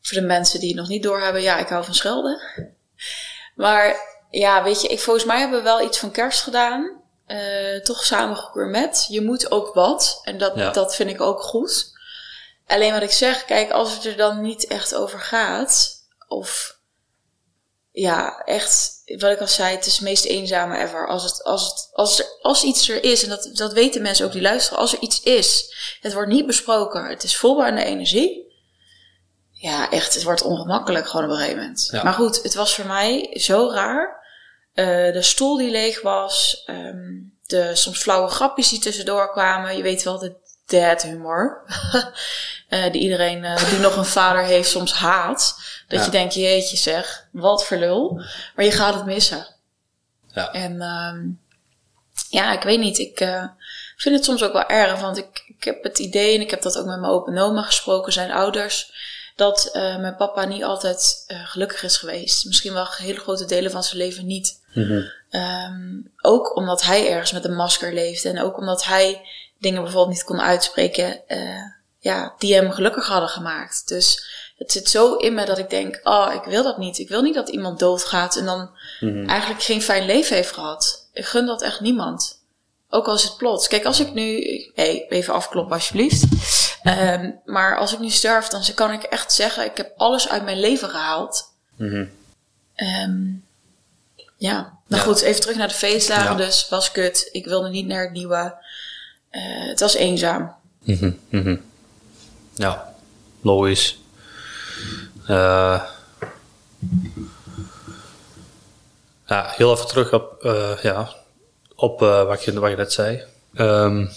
Voor de mensen die het nog niet doorhebben, ja, ik hou van schelden. Maar ja, weet je, ik, volgens mij hebben we wel iets van kerst gedaan. Uh, toch samen met. Je moet ook wat. En dat, dat vind ik ook goed. Alleen wat ik zeg, kijk, als het er dan niet echt over gaat. Of ja, echt, wat ik al zei, het is het meest eenzame ever. Als, het, als, het, als, er, als iets er is, en dat, dat weten mensen ook die luisteren, als er iets is, het wordt niet besproken, het is volbaar aan de energie. Ja, echt, het wordt ongemakkelijk gewoon op een gegeven moment. Maar goed, het was voor mij zo raar. Uh, de stoel die leeg was, um, de soms flauwe grapjes die tussendoor kwamen. Je weet wel, de dad humor. uh, die iedereen uh, die nog een vader heeft soms haat. Dat je denkt, jeetje zeg, wat verlul. Maar je gaat het missen. Ja. En um, ja, ik weet niet. Ik uh, vind het soms ook wel erg. Want ik, ik heb het idee, en ik heb dat ook met mijn open oma gesproken, zijn ouders. Dat mijn papa niet altijd gelukkig is geweest. Misschien wel hele grote delen van zijn leven niet. Mm -hmm. um, ook omdat hij ergens met een masker leefde. En ook omdat hij dingen bijvoorbeeld niet kon uitspreken. Ja, die hem gelukkig hadden gemaakt. Dus het zit zo in me dat ik denk, oh, ik wil dat niet. Ik wil niet dat iemand doodgaat en dan mm-hmm. eigenlijk geen fijn leven heeft gehad. Ik gun dat echt niemand. Ook als het plots. Kijk, als ik nu, hey, even afkloppen alsjeblieft. Um, maar als ik nu sterf, dan kan ik echt zeggen, ik heb alles uit mijn leven gehaald. Um, ja, nou goed, even terug naar de feestdagen. Ja. Dus was kut. Ik wilde niet naar het nieuwe. Uh, het was eenzaam. Mm-hmm. Ja, logisch. Uh, ja, heel even terug op, uh, ja, op uh, wat, je, wat je net zei. Um,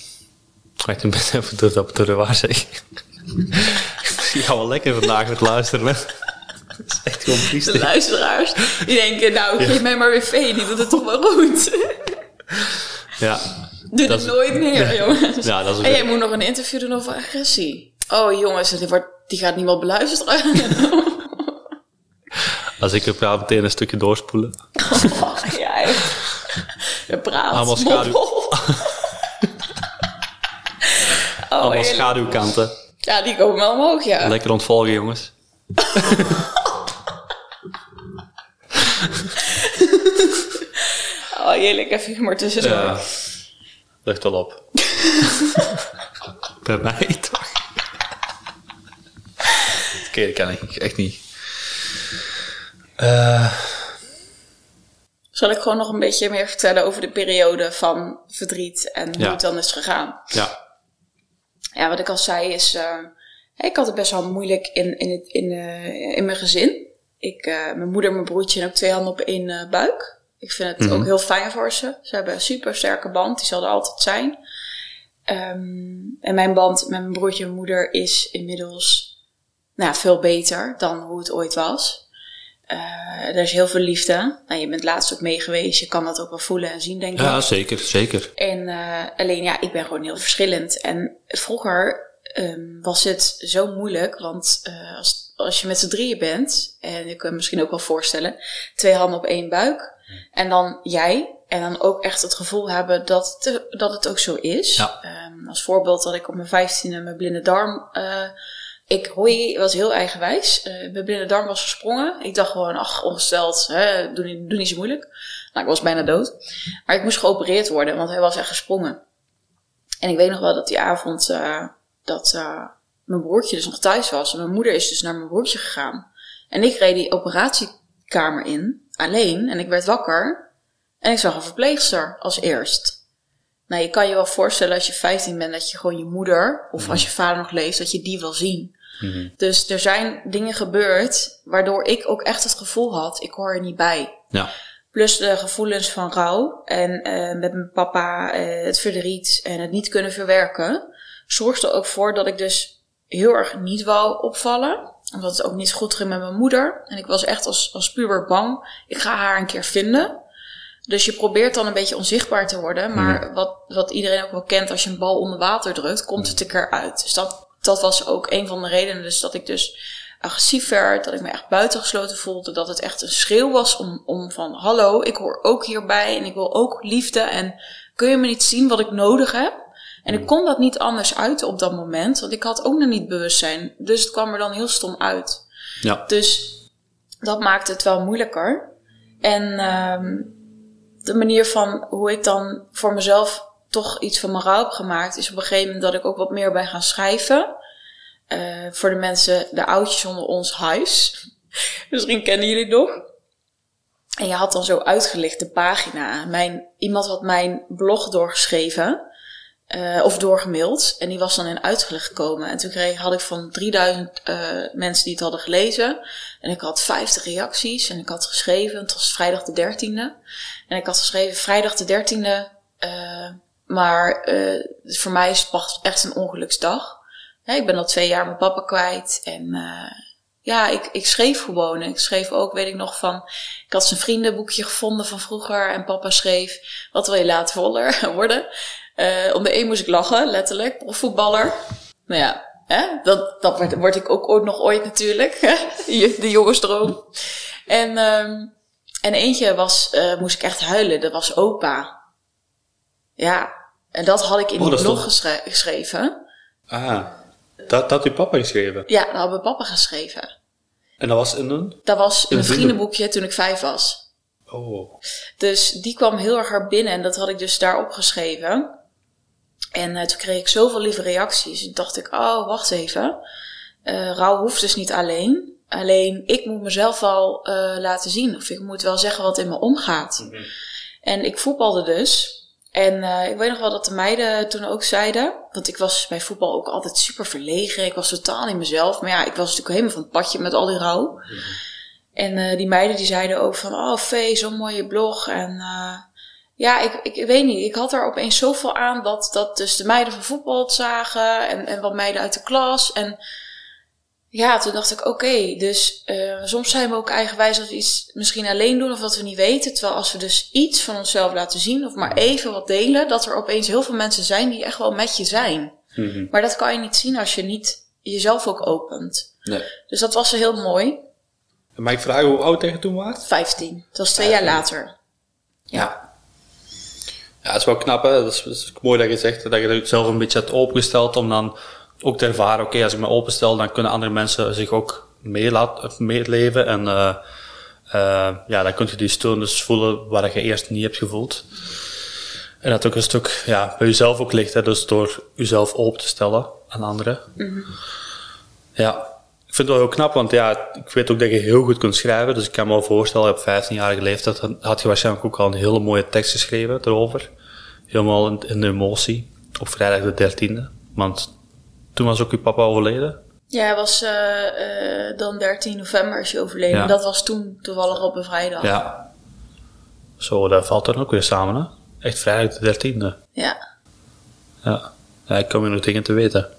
ik ben even door, op de waar zeg. ik ga wel lekker vandaag met luisteren. dat is echt gewoon triest. De luisteraars, die denken, nou, geef mij maar weer vee, die doet het toch wel goed. ja. Doe dat nooit meer, jongens. Ja, dat is en jij moet nog een interview doen over agressie. Oh jongens, die, wordt, die gaat niemand beluisteren. Als ik er praat, meteen een stukje doorspoelen. Oh, ja, je praat. Allemaal schaduw. oh, Allemaal schaduwkanten. Ja, die komen wel omhoog, ja. Lekker ontvolgen, jongens. oh, heerlijk. Even humor tussendoor. Ja. Lucht al op. Bij mij toch? Ik echt niet. Uh... Zal ik gewoon nog een beetje meer vertellen over de periode van verdriet en hoe het dan is gegaan? Ja. Ja, wat ik al zei is, uh, ik had het best wel moeilijk in, in, het, in, uh, in mijn gezin. Ik, mijn moeder, mijn broertje en ook twee handen op één buik. Ik vind het ook mhm. heel fijn voor ze. Ze hebben een super sterke band, die zal er altijd zijn. Um, en mijn band met mijn broertje en moeder is inmiddels nou, veel beter dan hoe het ooit was. Uh, er is heel veel liefde. Nou, je bent laatst ook mee geweest. Je kan dat ook wel voelen en zien, denk ik. Ja, zeker, zeker. En uh, alleen, ja, ik ben gewoon heel verschillend. En vroeger um, was het zo moeilijk, want uh, als, als je met z'n drieën bent, en je kunt misschien ook wel voorstellen, twee handen op één buik, en dan jij, en dan ook echt het gevoel hebben dat, te, dat het ook zo is. Ja. Um, als voorbeeld dat ik op mijn vijftiende mijn blinde darm ik hoi, was heel eigenwijs. Uh, mijn blinde darm was gesprongen. Ik dacht gewoon, ach, ongesteld, hè, doe, niet, doe niet zo moeilijk. Nou, ik was bijna dood. Maar ik moest geopereerd worden, want hij was echt gesprongen. En ik weet nog wel dat die avond uh, dat uh, mijn broertje dus nog thuis was. En mijn moeder is dus naar mijn broertje gegaan. En ik reed die operatiekamer in, alleen. En ik werd wakker. En ik zag een verpleegster als eerst. Nou, je kan je wel voorstellen als je 15 bent dat je gewoon je moeder, of als je vader nog leeft, dat je die wil zien. Mhm. Dus er zijn dingen gebeurd waardoor ik ook echt het gevoel had, ik hoor er niet bij. Ja. Plus de gevoelens van rouw en uh, met mijn papa uh, het verdriet en het niet kunnen verwerken, zorgde ook voor dat ik dus heel erg niet wou opvallen. Omdat het ook niet goed ging met mijn moeder. En ik was echt als, als puber bang. Ik ga haar een keer vinden. Dus je probeert dan een beetje onzichtbaar te worden. Maar wat, wat iedereen ook wel kent, als je een bal onder water drukt, komt het er uit. Dus dat, dat was ook een van de redenen. Dus dat ik dus agressief werd, dat ik me echt buitengesloten voelde. Dat het echt een schreeuw was om, om van hallo, ik hoor ook hierbij en ik wil ook liefde. En kun je me niet zien wat ik nodig heb? En ik kon dat niet anders uiten op dat moment, want ik had ook nog niet bewustzijn. Dus het kwam er dan heel stom uit. Ja. Dus dat maakte het wel moeilijker. En um, de manier van hoe ik dan voor mezelf toch iets van moraal heb gemaakt, is op een gegeven moment dat ik ook wat meer ben gaan schrijven. Uh, voor de mensen, de oudjes onder ons huis. Misschien kennen jullie het nog. En je had dan zo uitgelicht de pagina. Mijn, iemand had mijn blog doorgeschreven. Uh, of doorgemaild. En die was dan in uitgelegd gekomen. En toen kreeg, had ik van 3000 uh, eh, mensen die het hadden gelezen. En ik had 50 reacties. En ik had geschreven, het was vrijdag de 13e. En ik had geschreven, vrijdag de 13e. Uh, maar voor mij is het echt een ongeluksdag. ik ben al twee jaar mijn papa kwijt. En ja, ik, ik schreef gewoon. Ik schreef ook, weet ik nog, van... Ik had zijn vriendenboekje gevonden van vroeger. En papa schreef, wat wil je later worden? Uh, om de een moest ik lachen, letterlijk. Profvoetballer. Nou ja, hè? dat, dat word, ik ook ooit nog ooit natuurlijk. de jongensdroom. En, um, en eentje was, uh, moest ik echt huilen. Dat was opa. Ja, en dat had ik in oh, die blog geschreven. Ah, dat had uw papa geschreven? Ja, dat had mijn papa geschreven. En dat was in een? Dat was in een vriendenboekje toen ik vijf was. Oh. Dus die kwam heel erg hard binnen en dat had ik dus daar opgeschreven. En uh, toen kreeg ik zoveel lieve reacties. En dacht ik, oh, wacht even. Uh, rouw hoeft dus niet alleen. Alleen ik moet mezelf wel uh, laten zien. Of ik moet wel zeggen wat in me omgaat. Mhm. En ik voetbalde dus. En ik weet nog wel dat de meiden toen ook zeiden. Want ik was bij voetbal ook altijd super verlegen. Ik was totaal niet mezelf. Maar ja, ik was natuurlijk helemaal van het padje met al die rouw. Mhm. En die meiden die zeiden ook van, oh Vee, zo'n mooie blog. En ja, ik, ik weet niet. Ik had er opeens zoveel aan dat, dat dus de meiden van voetbal het zagen en, en wat meiden uit de klas. En ja, toen dacht ik, oké, dus uh, soms zijn we ook eigenwijs dat we iets misschien alleen doen of dat we niet weten. Terwijl als we dus iets van onszelf laten zien of maar even wat delen, dat er opeens heel veel mensen zijn die echt wel met je zijn. Mhm. Maar dat kan je niet zien als je niet jezelf ook opent. Nee. Dus dat was heel mooi. Maar ik vraag hoe oud tegen toen was? Vijftien. Dat was twee jaar later. ja. Ja, het is wel knap, hè. Dat is, mooi dat je zegt dat je het zelf een beetje hebt opengesteld om dan ook te ervaren, oké, als ik me openstel, dan kunnen andere mensen zich ook meeleven en uh, uh, ja, dan kun je die steun dus voelen waar je eerst niet hebt gevoeld. En dat ook een stuk ja, bij jezelf ook ligt, hè, dus door jezelf open te stellen aan anderen. Mm Ja, ik vind het wel heel knap, want ja, ik weet ook dat je heel goed kunt schrijven. Dus ik kan me wel voorstellen, op 15-jarige leeftijd had je waarschijnlijk ook al een hele mooie tekst geschreven erover. Helemaal in, in de emotie. Op vrijdag de 13e. Want toen was ook je papa overleden. Ja, hij was uh, uh, dan 13 november is hij overleden. Ja. Dat was toen toevallig op een vrijdag. Ja. Zo, dat valt dan ook weer samen, hè? Echt vrijdag de 13e. Ja. Ja. Ja, ik kom je nog dingen te weten.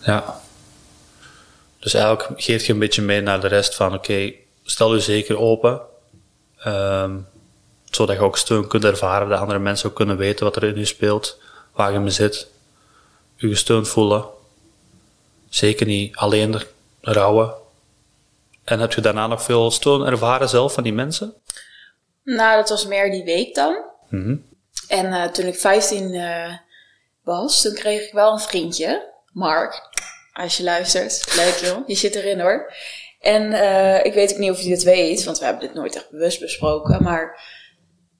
Ja. Dus eigenlijk geef je een beetje mee naar de rest van, oké, stel je zeker open. Um, zodat je ook steun kunt ervaren, dat andere mensen ook kunnen weten wat er in je speelt, waar je me zit. Je gesteund voelen. Zeker niet alleen rouwen. En heb je daarna nog veel steun ervaren zelf van die mensen? Nou, dat was meer die week dan. Mm En uh, toen ik 15 uh, eh, was, toen kreeg ik wel een vriendje, Mark. Als je luistert. Leuk joh. Je zit erin hoor. En uh, ik weet ook niet of je dit weet, want we hebben dit nooit echt bewust besproken. Maar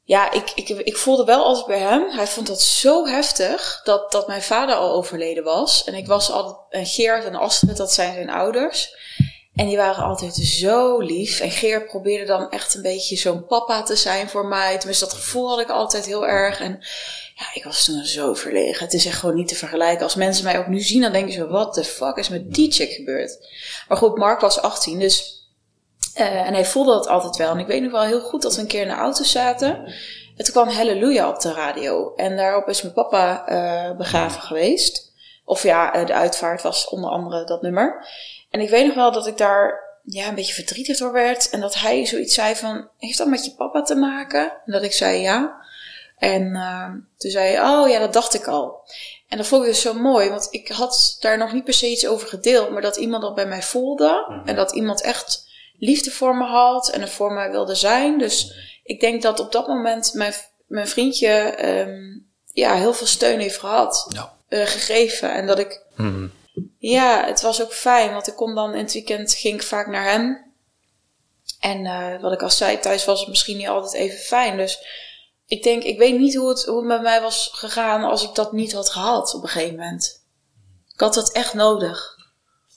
ja, ik, ik, ik voelde wel altijd bij hem. Hij vond dat zo heftig dat, dat mijn vader al overleden was. En ik was altijd, en Geert en Astrid, dat zijn zijn ouders. En die waren altijd zo lief. En Geert probeerde dan echt een beetje zo'n papa te zijn voor mij. Tenminste, dat gevoel had ik altijd heel erg. En ja, ik was toen zo verlegen. Het is echt gewoon niet te vergelijken. Als mensen mij ook nu zien, dan denken ze: wat de fuck is met die chick gebeurd? Maar goed, Mark was 18, dus. Uh, en hij voelde dat altijd wel. En ik weet nog wel heel goed dat we een keer in de auto zaten. En toen kwam Halleluja op de radio. En daarop is mijn papa uh, begraven geweest. Of ja, uh, de uitvaart was onder andere dat nummer. En ik weet nog wel dat ik daar ja, een beetje verdrietig door werd. En dat hij zoiets zei van, heeft dat met je papa te maken? En dat ik zei ja. En uh, toen zei hij, oh ja, dat dacht ik al. En dat vond ik dus zo mooi, want ik had daar nog niet per se iets over gedeeld, maar dat iemand dat bij mij voelde. Mhm. En dat iemand echt liefde voor me had en er voor mij wilde zijn. Dus ik denk dat op dat moment mijn, mijn vriendje um, ja, heel veel steun heeft gehad, ja. uh, gegeven. En dat ik, mm ja, het was ook fijn, want ik kon dan in het weekend, ging ik vaak naar hem. En uh, wat ik al zei, thuis was het misschien niet altijd even fijn. Dus ik denk, ik weet niet hoe het, hoe het met mij was gegaan als ik dat niet had gehad op een gegeven moment. Ik had dat echt nodig.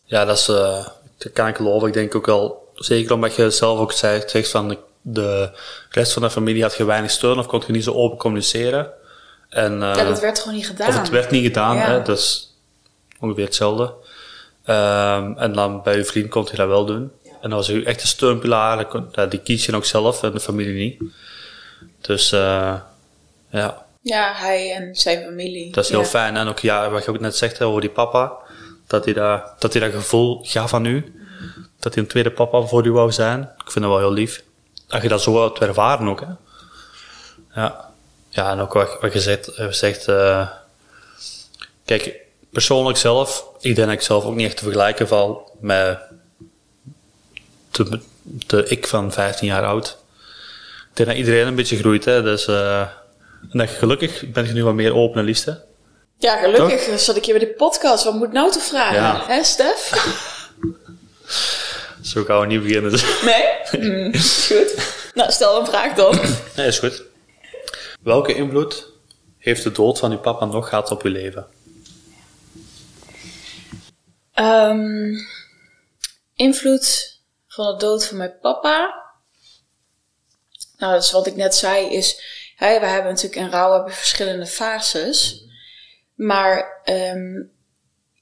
Ja, dat, is, uh, dat kan ik. Ik denk ook wel, zeker omdat je zelf ook zei, zegt van de, de rest van de familie had je weinig steun of kon je niet zo open communiceren. En, uh, ja, dat werd gewoon niet gedaan. Of het werd niet gedaan, ja. hè, dus ongeveer hetzelfde. Um, en dan bij je vriend kon je dat wel doen. En dat was een echte steunpilaar, die kies je ook zelf en de familie niet. Dus uh, ja. Ja, hij en zijn familie. Dat is heel fijn. En ook ja, wat je ook net zegt over die papa, dat hij dat, dat, hij dat gevoel gaf aan u. Dat hij een tweede papa voor u wou zijn. Ik vind dat wel heel lief. Dat je dat zo hebt ervaren ook. Hè. Ja. ja, en ook wat, wat je zegt, zegt uh, kijk, persoonlijk zelf, ik denk dat ik zelf ook niet echt te vergelijken val met de, de ik van 15 jaar oud denk dat iedereen een beetje groeit. Hè? Dus, uh, en dat je gelukkig ben je nu wat meer open en liefst. Hè? Ja, gelukkig Toch? zat ik hier bij de podcast. Wat moet nou te vragen? Ja. Hè, Stef? Zo gaan we niet beginnen. Nee? Mm, is goed. Nou, stel een vraag dan. Nee, is goed. Welke invloed heeft de dood van uw papa nog gehad op uw leven? Um, invloed van de dood van mijn papa? Nou, dat is wat ik net zei, is, we hebben natuurlijk in rouw hebben verschillende fases. Maar um,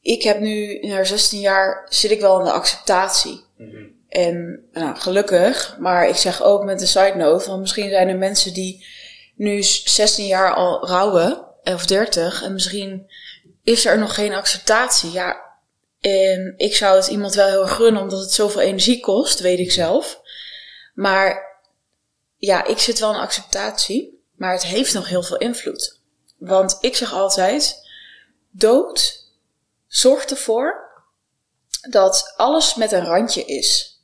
ik heb nu, na 16 jaar, zit ik wel in de acceptatie. En nou, gelukkig, maar ik zeg ook met een side note, want misschien zijn er mensen die nu 16 jaar al rouwen, of 30, en misschien is er nog geen acceptatie. Ja, en ik zou het iemand wel heel erg gunnen, omdat het zoveel energie kost, weet ik zelf. Maar ja, ik zit wel in acceptatie, maar het heeft nog heel veel invloed. Want ik zeg altijd, dood zorgt ervoor dat alles met een randje is.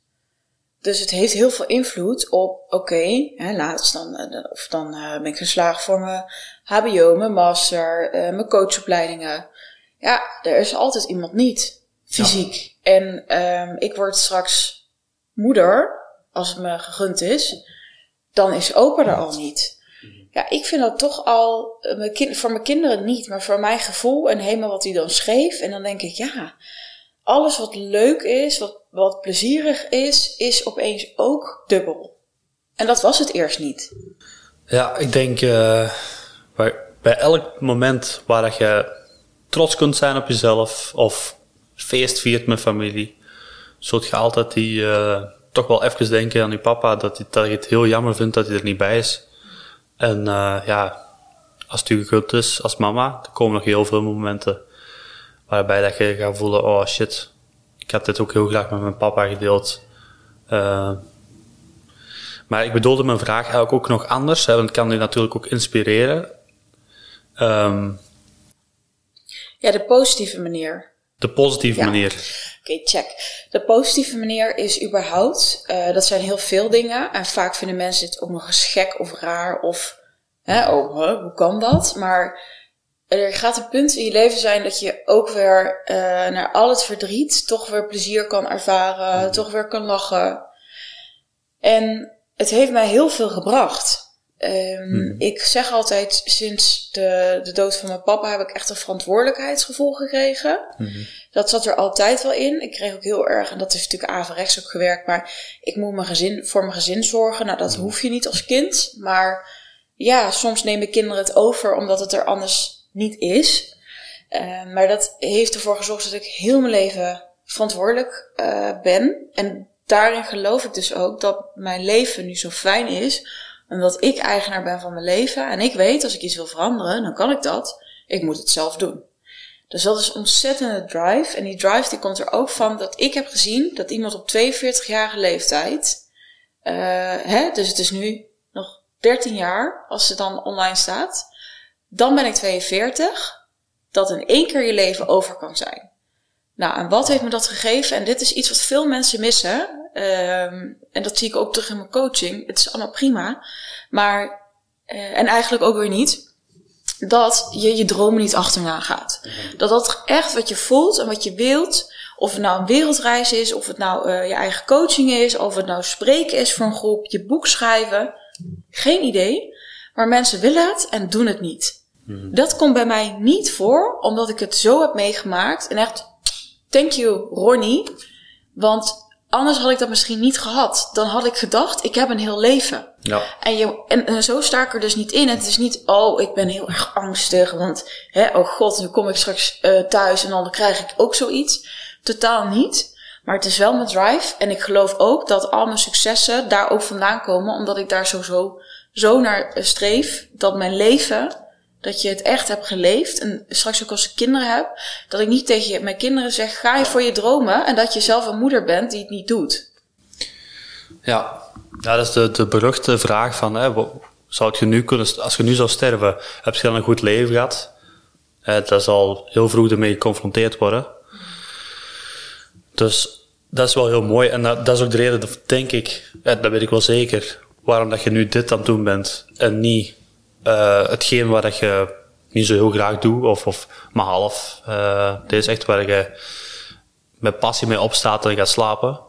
Dus het heeft heel veel invloed op, oké, laatst dan, eh, of dan uh, ben ik geslaagd voor mijn HBO, mijn master, uh, mijn coachopleidingen. Ja, er is altijd iemand niet, fysiek. En um, ik word straks moeder, als het me gegund is dan is opa er al niet. Ja, ik vind dat toch al, eh, mijn kind, voor mijn kinderen niet, maar voor mijn gevoel en helemaal wat hij dan schreef. En dan denk ik, ja, alles wat leuk is, wat, wat plezierig is, is opeens ook dubbel. En dat was het eerst niet. Ja, ik denk uh, bij, bij elk moment waar dat je trots kunt zijn op jezelf of feest viert met familie, zult je altijd die, uh, toch wel even denken aan je papa dat hij, dat het heel jammer vindt dat hij er niet bij is. En uh, ja, als het u goed is als mama, er komen nog heel veel momenten waarbij dat je gaat voelen, oh shit, ik heb dit ook heel graag met mijn papa gedeeld. Uh, maar ik bedoelde mijn vraag eigenlijk ook nog anders, hè, want het kan u natuurlijk ook inspireren. Um, ja, de positieve manier. De positieve manier. Oké, check. De positieve manier is überhaupt, uh, dat zijn heel veel dingen. En vaak vinden mensen dit ook nog eens gek of raar of, hè, oh, hoe kan dat? Maar er gaat een punt in je leven zijn dat je ook weer uh, naar al het verdriet toch weer plezier kan ervaren, toch weer kan lachen. En het heeft mij heel veel gebracht. Um, Ik zeg altijd, sinds de, de dood van mijn papa heb ik echt een verantwoordelijkheidsgevoel gekregen. Mm Dat zat er altijd wel in. Ik kreeg ook heel erg, en dat is natuurlijk averechts ook gewerkt, maar ik moet mijn gezin, voor mijn gezin zorgen. Nou, dat mhm. hoef je niet als kind. Maar ja, soms nemen kinderen het over omdat het er anders niet is. Uh, maar dat heeft ervoor gezorgd dat ik heel mijn leven verantwoordelijk uh, ben. En daarin geloof ik dus ook dat mijn leven nu zo fijn is omdat ik eigenaar ben van mijn leven en ik weet als ik iets wil veranderen, dan kan ik dat. Ik moet het zelf doen. Dus dat is ontzettende drive. En die drive die komt er ook van dat ik heb gezien dat iemand op 42-jarige leeftijd, uh, hè, dus het is nu nog 13 jaar als het dan online staat, dan ben ik 42, dat in één keer je leven over kan zijn. Nou, en wat heeft me dat gegeven? En dit is iets wat veel mensen missen. Um, en dat zie ik ook terug in mijn coaching. Het is allemaal prima. Maar, uh, en eigenlijk ook weer niet dat je je dromen niet achterna gaat. Mhm. Dat dat echt wat je voelt en wat je wilt, of het nou een wereldreis is, of het nou uh, je eigen coaching is, of het nou spreken is voor een groep, je boek schrijven, geen idee. Maar mensen willen het en doen het niet. Mhm. Dat komt bij mij niet voor, omdat ik het zo heb meegemaakt. En echt, thank you Ronnie. Want anders had ik dat misschien niet gehad. Dan had ik gedacht, ik heb een heel leven. Ja. En, je, en, zo sta ik er dus niet in. Het is niet, oh, ik ben heel erg angstig, want, hè, oh god, nu kom ik straks uh, thuis en dan krijg ik ook zoiets. Totaal niet. Maar het is wel mijn drive. En ik geloof ook dat al mijn successen daar ook vandaan komen, omdat ik daar sowieso zo naar streef dat mijn leven dat je het echt hebt geleefd. En straks ook als ik kinderen heb, dat ik niet tegen mijn kinderen zeg: ga je voor je dromen. En dat je zelf een moeder bent die het niet doet. Ja, ja dat is de, de beruchte vraag van: hè, zou je nu kunnen, als je nu zou sterven, heb je dan een goed leven gehad? Eh, dat zal heel vroeg ermee geconfronteerd worden. Dus dat is wel heel mooi. En dat, dat is ook de reden, denk ik, dat weet ik wel zeker, waarom dat je nu dit aan het doen bent en niet uh, hetgeen waar dat je niet zo heel graag doet, of, of maar half. Uh, dit is echt waar je met passie mee opstaat en je gaat slapen.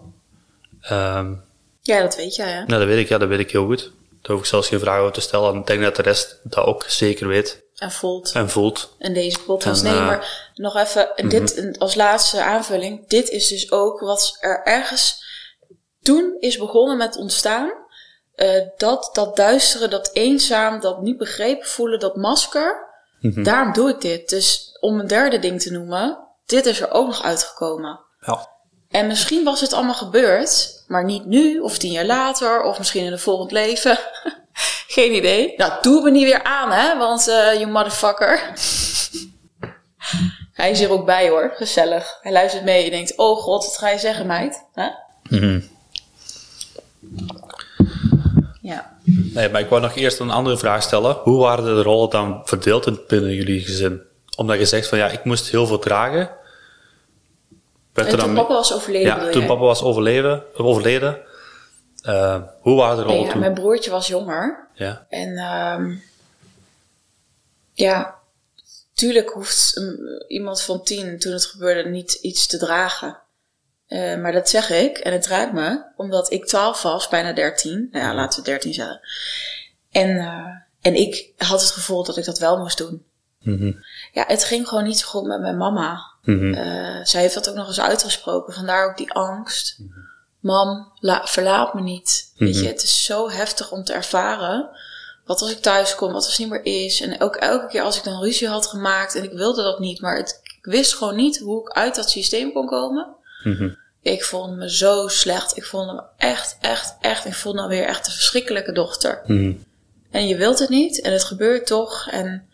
Um, ja, dat weet hè? Ja, dat weet ik, ja, dat weet ik heel goed. Daar hoef ik zelfs geen vragen over te stellen. En ik denk dat de rest dat ook zeker weet. En voelt. En voelt. En deze podcast. nee, uh, maar nog even, mm -hmm. dit als laatste aanvulling. Dit is dus ook wat er ergens toen is begonnen met ontstaan uh, dat, dat duisteren, dat eenzaam, dat niet begrepen voelen, dat masker. Mm-hmm. Daarom doe ik dit. Dus om een derde ding te noemen, dit is er ook nog uitgekomen. Ja. En misschien was het allemaal gebeurd, maar niet nu, of tien jaar later, of misschien in een volgend leven. Geen idee. Nou, doe me niet weer aan, hè, want uh, je motherfucker. Hij is hier ook bij hoor, gezellig. Hij luistert mee en denkt, oh god, wat ga je zeggen meid? Mm-hmm. Ja. Nee, maar ik wou nog eerst een andere vraag stellen. Hoe waren de rollen dan verdeeld binnen jullie gezin? Omdat je zegt van ja, ik moest heel veel dragen. Werd en toen papa was overleden. Ja, toen papa was overleden. overleden uh, hoe waren de rollen ja, toen? Mijn broertje was jonger. Ja. En um, ja, tuurlijk hoeft iemand van tien toen het gebeurde niet iets te dragen. Uh, maar dat zeg ik en het raakt me, omdat ik 12 was, bijna 13. Nou ja, laten we 13 zeggen. En, uh, en ik had het gevoel dat ik dat wel moest doen. Mm -hmm. Ja, het ging gewoon niet zo goed met mijn mama. Mm -hmm. uh, zij heeft dat ook nog eens uitgesproken, vandaar ook die angst. Mm -hmm. Mam, verlaat me niet. Weet je, mhm. het is zo heftig om te ervaren. Wat als ik thuis kom, wat als het niet meer is. En ook elke keer als ik dan ruzie had gemaakt en ik wilde dat niet, maar het, ik wist gewoon niet hoe ik uit dat systeem kon komen. Mhm. Ik vond me zo slecht. Ik vond me echt, echt, echt. Ik vond me weer echt een verschrikkelijke dochter. Mhm. En je wilt het niet en het gebeurt toch. En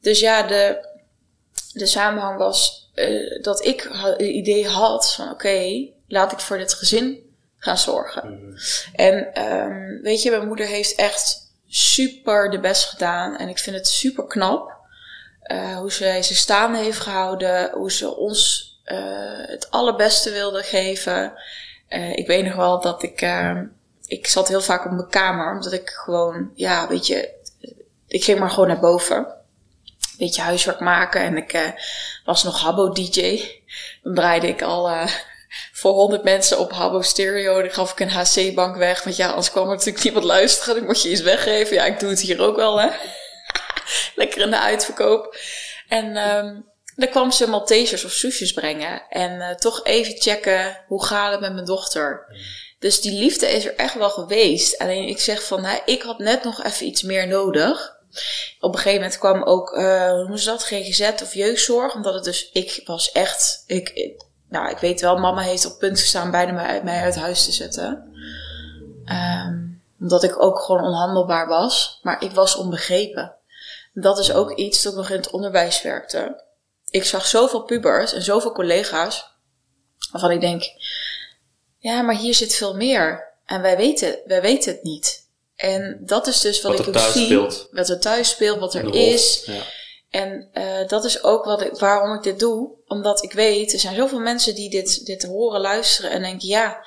dus ja, de, de samenhang was uh, dat ik het idee had van oké, laat ik voor dit gezin gaan zorgen. Mhm. En um, weet je, mijn moeder heeft echt super de best gedaan. En ik vind het super knap. Uh, hoe ze ze staande heeft gehouden. Hoe ze ons uh, het allerbeste wilde geven. Uh, ik weet nog wel dat ik, uh, ik zat heel vaak op mijn kamer, omdat ik gewoon, ja, weet je, ik ging maar gewoon naar boven. Een beetje huiswerk maken en ik was nog Habbo-DJ. Dan draaide ik al voor 100 mensen op Habbo Stereo. Dan gaf ik een HC-bank weg. Want ja, anders kwam er natuurlijk niemand luisteren. Dan moet je iets weggeven. Ja, ik doe het hier ook wel, hè. Lekker in de uitverkoop. En um, dan kwam ze Maltesers of soesjes brengen. En uh, toch even checken, hoe gaat het met mijn dochter? Dus die liefde is er echt wel geweest. Alleen ik zeg van, ik had net nog even iets meer nodig. Op een gegeven moment kwam ook, uh, hoe ze dat, GGZ of jeugdzorg. Omdat het dus, ik was echt, ik, nou ik weet wel, mama heeft op punt gestaan bijna mij, mij uit huis te zetten. Um, omdat ik ook gewoon onhandelbaar was. Maar ik was onbegrepen. Dat is ook iets dat ik nog in het onderwijs werkte ik zag zoveel pubers en zoveel collega's waarvan ik denk, ja, maar hier zit veel meer. En wij weten, wij weten het niet. En dat is dus wat, ik ook zie. Speelt. Wat er thuis speelt, wat er is. Ja. En uh, dat is ook wat ik, waarom ik dit doe. Omdat ik weet, er zijn zoveel mensen die dit, dit horen, luisteren en denken, ja,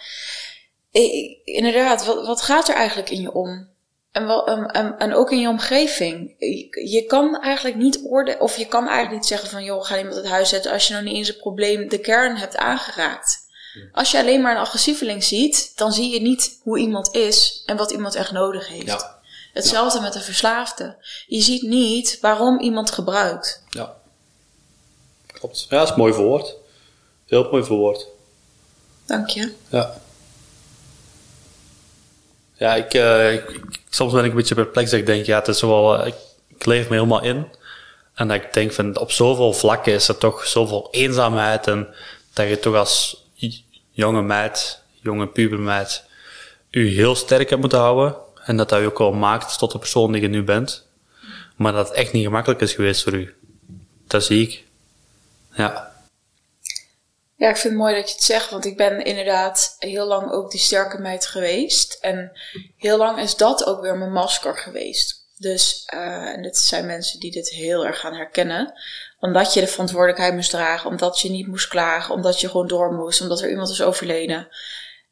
ik, inderdaad, wat, wat gaat er eigenlijk in je om? En, wel, en, en, ook in je omgeving. Je, je, kan eigenlijk niet oordelen, of je kan eigenlijk niet zeggen van, joh, ga iemand het huis zetten als je nog niet eens het probleem, de kern hebt aangeraakt. Als je alleen maar een agressieveling ziet, dan zie je niet hoe iemand is en wat iemand echt nodig heeft. Ja. Hetzelfde met een verslaafde. Je ziet niet waarom iemand gebruikt. Ja. Klopt. Ja, dat is mooi verwoord. Heel mooi verwoord. Dank je. Ja. Ja, ik, uh, ik, soms ben ik een beetje perplex. Dat ik denk, ja, het is wel, uh, ik, leef me helemaal in. En ik denk van, op zoveel vlakken is er toch zoveel eenzaamheid. En dat je toch als jonge meid, jonge pubermeid, u heel sterk hebt moeten houden. En dat dat u ook wel maakt tot de persoon die je nu bent. Maar dat het echt niet gemakkelijk is geweest voor u. Dat zie ik. Ja. Ja, ik vind het mooi dat je het zegt, want ik ben inderdaad heel lang ook die sterke meid geweest. En heel lang is dat ook weer mijn masker geweest. Dus, uh, en dit zijn mensen die dit heel erg gaan herkennen omdat je de verantwoordelijkheid moest dragen, omdat je niet moest klagen, omdat je gewoon door moest, omdat er iemand is overleden.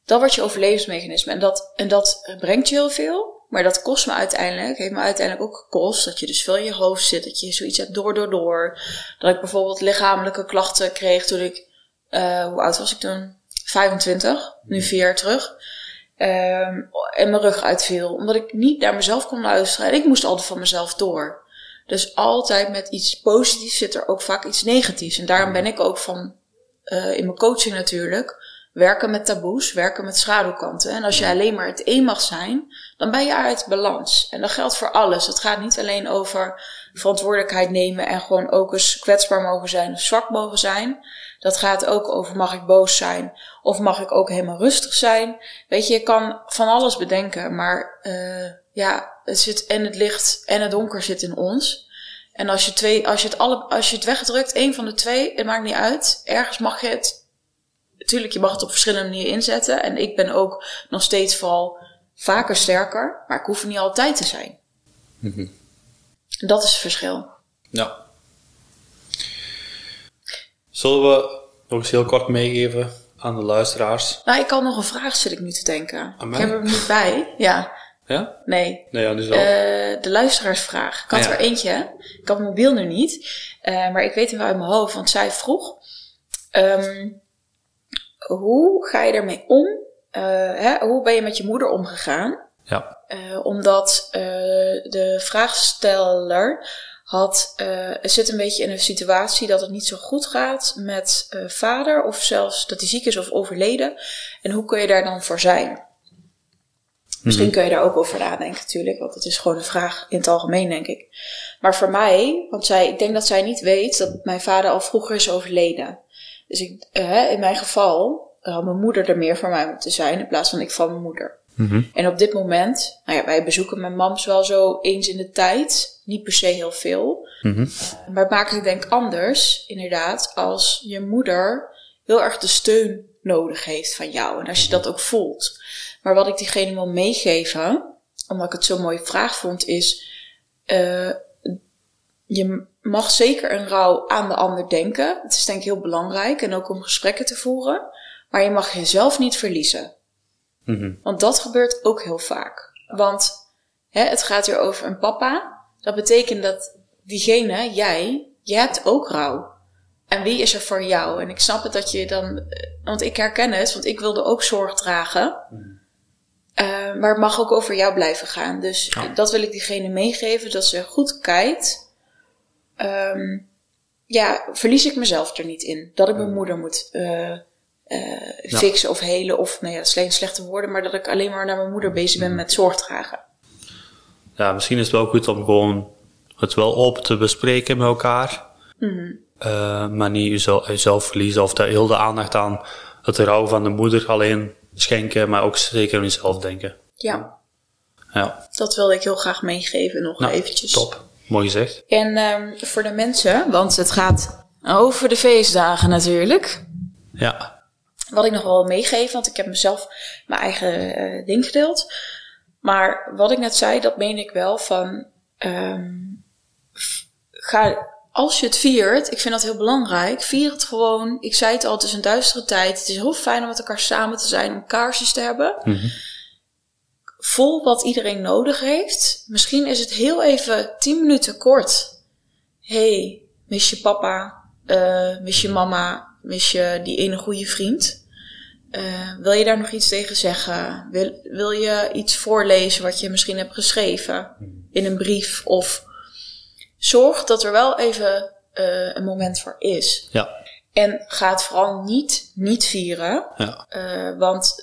Dat wordt je overlevingsmechanisme. En dat, en dat brengt je heel veel. Maar dat kost me uiteindelijk, heeft me uiteindelijk ook gekost. Dat je dus veel in je hoofd zit. Dat je zoiets hebt door, door, door. Dat ik bijvoorbeeld lichamelijke klachten kreeg toen ik, uh, hoe oud was ik toen? 25, nu vier jaar terug. Um, en mijn rug uitviel. Omdat ik niet naar mezelf kon luisteren. En ik moest altijd van mezelf door. Dus altijd met iets positiefs zit er ook vaak iets negatiefs. En daarom ben ik ook van, uh, in mijn coaching natuurlijk, werken met taboes, werken met schaduwkanten. En als je alleen maar het één mag zijn, dan ben je uit balans. En dat geldt voor alles. Het gaat niet alleen over verantwoordelijkheid nemen en gewoon ook eens kwetsbaar mogen zijn of zwak mogen zijn. Dat gaat ook over mag ik boos zijn of mag ik ook helemaal rustig zijn. Weet je, je kan van alles bedenken, maar uh, ja, het zit en het licht en het donker zit in ons. En als je, twee, als je, het, alle, als je het wegdrukt, één van de twee, het maakt niet uit. Ergens mag je het, natuurlijk, je mag het op verschillende manieren inzetten. En ik ben ook nog steeds vooral vaker sterker, maar ik hoef er niet altijd te zijn. Mm Dat is het verschil. Ja. Zullen we nog eens heel kort meegeven aan de luisteraars? Nou, ik kan nog een vraag, zit ik nu te denken. Ik heb er niet bij. Ja. Ja? Nee. Nee, ja, dus wel. Uh, de luisteraarsvraag. Ik had ah, er eentje. Ik had mijn mobiel nu niet. Uh, maar ik weet hem wel uit mijn hoofd. Want zij vroeg... Um, hoe ga je ermee om? Uh, hè, hoe ben je met je moeder omgegaan? Ja. omdat de vraagsteller had, zit een beetje in een situatie dat het niet zo goed gaat met vader. Of zelfs dat hij ziek is of overleden. En hoe kun je daar dan voor zijn? Misschien mhm. kun je daar ook over nadenken natuurlijk, want het is gewoon een vraag in het algemeen, denk ik. Maar voor mij, want zij, ik denk dat zij niet weet dat mijn vader al vroeger is overleden. Dus ik, uh, in mijn geval had mijn moeder er meer voor mij moeten zijn in plaats van ik van mijn moeder. Mhm. En op dit moment, nou ja, wij bezoeken mijn mams wel zo eens in de tijd. Niet per se heel veel. Mm -hmm. maar het maakt het denk ik anders, inderdaad, als je moeder heel erg de steun nodig heeft van jou. En als je dat ook voelt. Maar wat ik diegene wil meegeven, omdat ik het zo mooi vraag vond, is: uh, je mag zeker een rouw aan de ander denken. Het is denk ik heel belangrijk en ook om gesprekken te voeren. Maar je mag jezelf niet verliezen. Mm-hmm. Want dat gebeurt ook heel vaak. Want hè, het gaat hier over een papa. Dat betekent dat diegene, jij, je hebt ook rouw. En wie is er voor jou? En ik snap het dat je dan, eh, want ik herken het, want ik wilde ook zorg dragen. Mm. Uh, maar het mag ook over jou blijven gaan. Dus dat wil ik diegene meegeven, dat ze goed kijkt. Um, ja, verlies ik mezelf er niet in. Dat ik mijn mm. moeder moet uh, uh, fixen of helen. Of, nou ja, dat slechte woorden. Maar dat ik alleen maar naar mijn moeder bezig ben mm. met zorg dragen. Ja, misschien is het wel goed om gewoon het wel open te bespreken met elkaar. Mm. maar niet jezelf, jezelf verliezen of daar heel de aandacht aan het rouw van de moeder alleen schenken, maar ook zeker aan jezelf denken. Ja. Ja. Dat wilde ik heel graag meegeven nog nou, eventjes. Top. Mooi gezegd. En um, voor de mensen, want het gaat Over de feestdagen natuurlijk. Ja. Wat ik nog wel meegeef, want ik heb mezelf mijn eigen uh, ding gedeeld. Maar wat ik net zei, dat meen ik wel van. Um, ga, als je het viert, ik vind dat heel belangrijk, vier het gewoon. Ik zei het al, het is een duistere tijd. Het is heel fijn om met elkaar samen te zijn, om kaarsjes te hebben. Mm Vol wat iedereen nodig heeft. Misschien is het heel even tien minuten kort. hey, mis je papa? Uh, mis je mama? Mis je die ene goede vriend? Uh, wil je daar nog iets tegen zeggen? Wil, wil je iets voorlezen wat je misschien hebt geschreven in een brief? Of zorg dat er wel even uh, een moment voor is. Ja. En ga het vooral niet, niet vieren. Ja. Uh, want,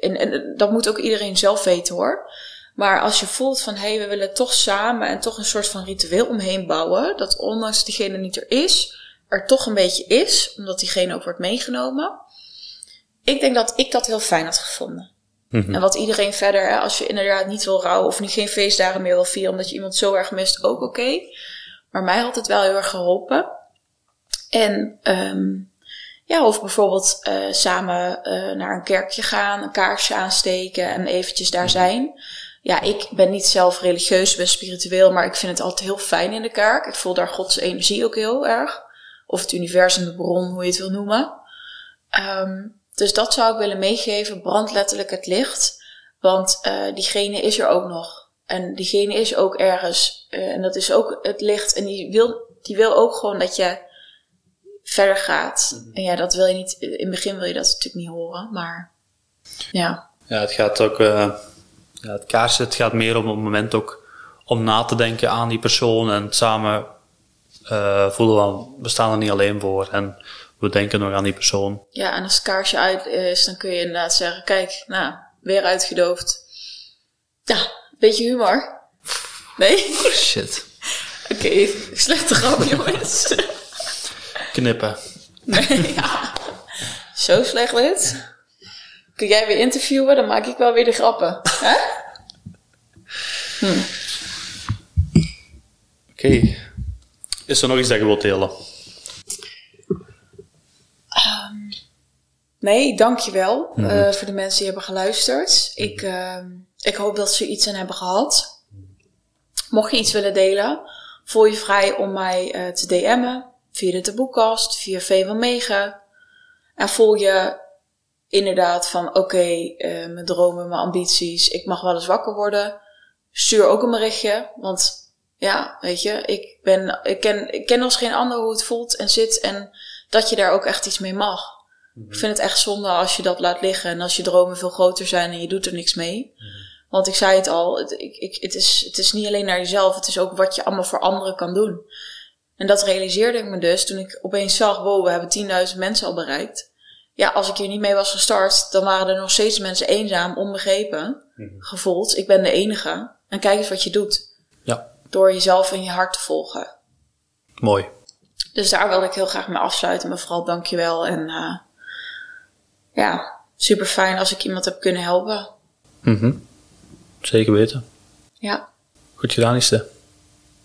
en, en dat moet ook iedereen zelf weten hoor. Maar als je voelt van hé, hey, we willen toch samen en toch een soort van ritueel omheen bouwen, dat ondanks diegene niet er is, er toch een beetje is, omdat diegene ook wordt meegenomen. Ik denk dat ik dat heel fijn had gevonden. Mhm. En wat iedereen verder, hè, als je inderdaad niet wil rouwen of niet geen feestdagen meer wil vieren omdat je iemand zo erg mist, ook oké. Maar mij had het wel heel erg geholpen. En um, ja, of bijvoorbeeld uh, samen uh, naar een kerkje gaan, een kaarsje aansteken en eventjes daar mhm. zijn. Ja, ik ben niet zelf religieus, ben spiritueel, maar ik vind het altijd heel fijn in de kerk. Ik voel daar Gods energie ook heel erg. Of het universum, de bron, hoe je het wil noemen. Um, dus dat zou ik willen meegeven. Brand letterlijk het licht. Want uh, diegene is er ook nog. En diegene is ook ergens. Uh, en dat is ook het licht. En die wil, die wil ook gewoon dat je verder gaat. Mhm. En ja, dat wil je niet. In het begin wil je dat natuurlijk niet horen. Maar ja. Ja, het gaat ook. Uh, ja, het kaarsen, het gaat meer om het moment ook om na te denken aan die persoon. En samen voelen we, we staan er niet alleen voor. En we denken nog aan die persoon. Ja, en als het kaarsje uit is, dan kun je inderdaad zeggen: kijk, nou, weer uitgedoofd. Ja, beetje humor. Nee? Shit. Oké, okay, slechte grap, jongens. Knippen. Nee, ja. Zo slecht dit. Kun jij weer interviewen, dan maak ik wel weer de grappen. Hè? Hm. Oké. Is er nog iets dat je wilt delen? Um, nee, dankjewel mm -hmm. uh, voor de mensen die hebben geluisterd. Ik, uh, ik hoop dat ze iets aan hebben gehad. Mocht je iets willen delen, voel je vrij om mij uh, te DM'en via de boekkast, via V van Mega. En voel je inderdaad van oké, okay, uh, mijn dromen, mijn ambities, ik mag wel eens wakker worden. Stuur ook een berichtje, want ja, weet je, ik, ben, ik, ken, ik ken als geen ander hoe het voelt en zit en dat je daar ook echt iets mee mag. Mhm. Ik vind het echt zonde als je dat laat liggen en als je dromen veel groter zijn en je doet er niks mee. Mhm. Want ik zei het al, het, ik, ik, het, is, het is niet alleen naar jezelf, het is ook wat je allemaal voor anderen kan doen. En dat realiseerde ik me dus toen ik opeens zag, wow, we hebben 10.000 mensen al bereikt. Ja, als ik hier niet mee was gestart, dan waren er nog steeds mensen eenzaam, onbegrepen, mhm. gevoeld. Ik ben de enige. En kijk eens wat je doet. Door jezelf en je hart te volgen. Mooi. Dus daar wilde ik heel graag mee afsluiten. Maar vooral dankjewel. En uh, ja, super fijn als ik iemand heb kunnen helpen. Mm Zeker weten. Ja. Goed gedaan, Iste.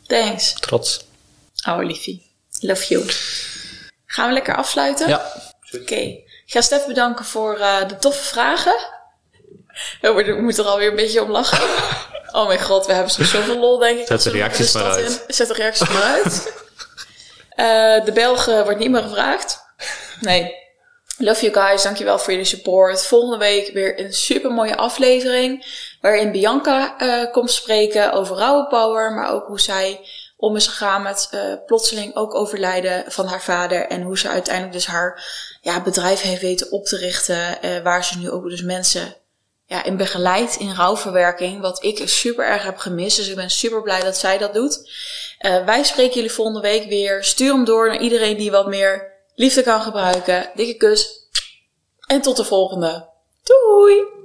Thanks. Trots. Oh, liefie. Love you. Gaan we lekker afsluiten? Ja. Oké. Okay. Ik ga Stef bedanken voor uh, de toffe vragen. We moeten er alweer een beetje om lachen. Oh mijn god, we hebben zoveel lol, denk ik. Zet de reacties maar uit. Zet de reacties maar uit. Uh, de Belgen wordt niet meer gevraagd. Nee. Love you guys. Dankjewel voor jullie support. Volgende week weer een super mooie aflevering. Waarin Bianca uh, komt spreken over Rouwe Power. Maar ook hoe zij om is gegaan met uh, plotseling ook overlijden van haar vader. En hoe ze uiteindelijk dus haar ja, bedrijf heeft weten op te richten. waar ze nu ook dus mensen ja, in begeleidt in rouwverwerking. Wat ik super erg heb gemist. Dus ik ben super blij dat zij dat doet. Uh, wij spreken jullie volgende week weer. Stuur hem door naar iedereen die wat meer liefde kan gebruiken. Dikke kus. En tot de volgende. Doei!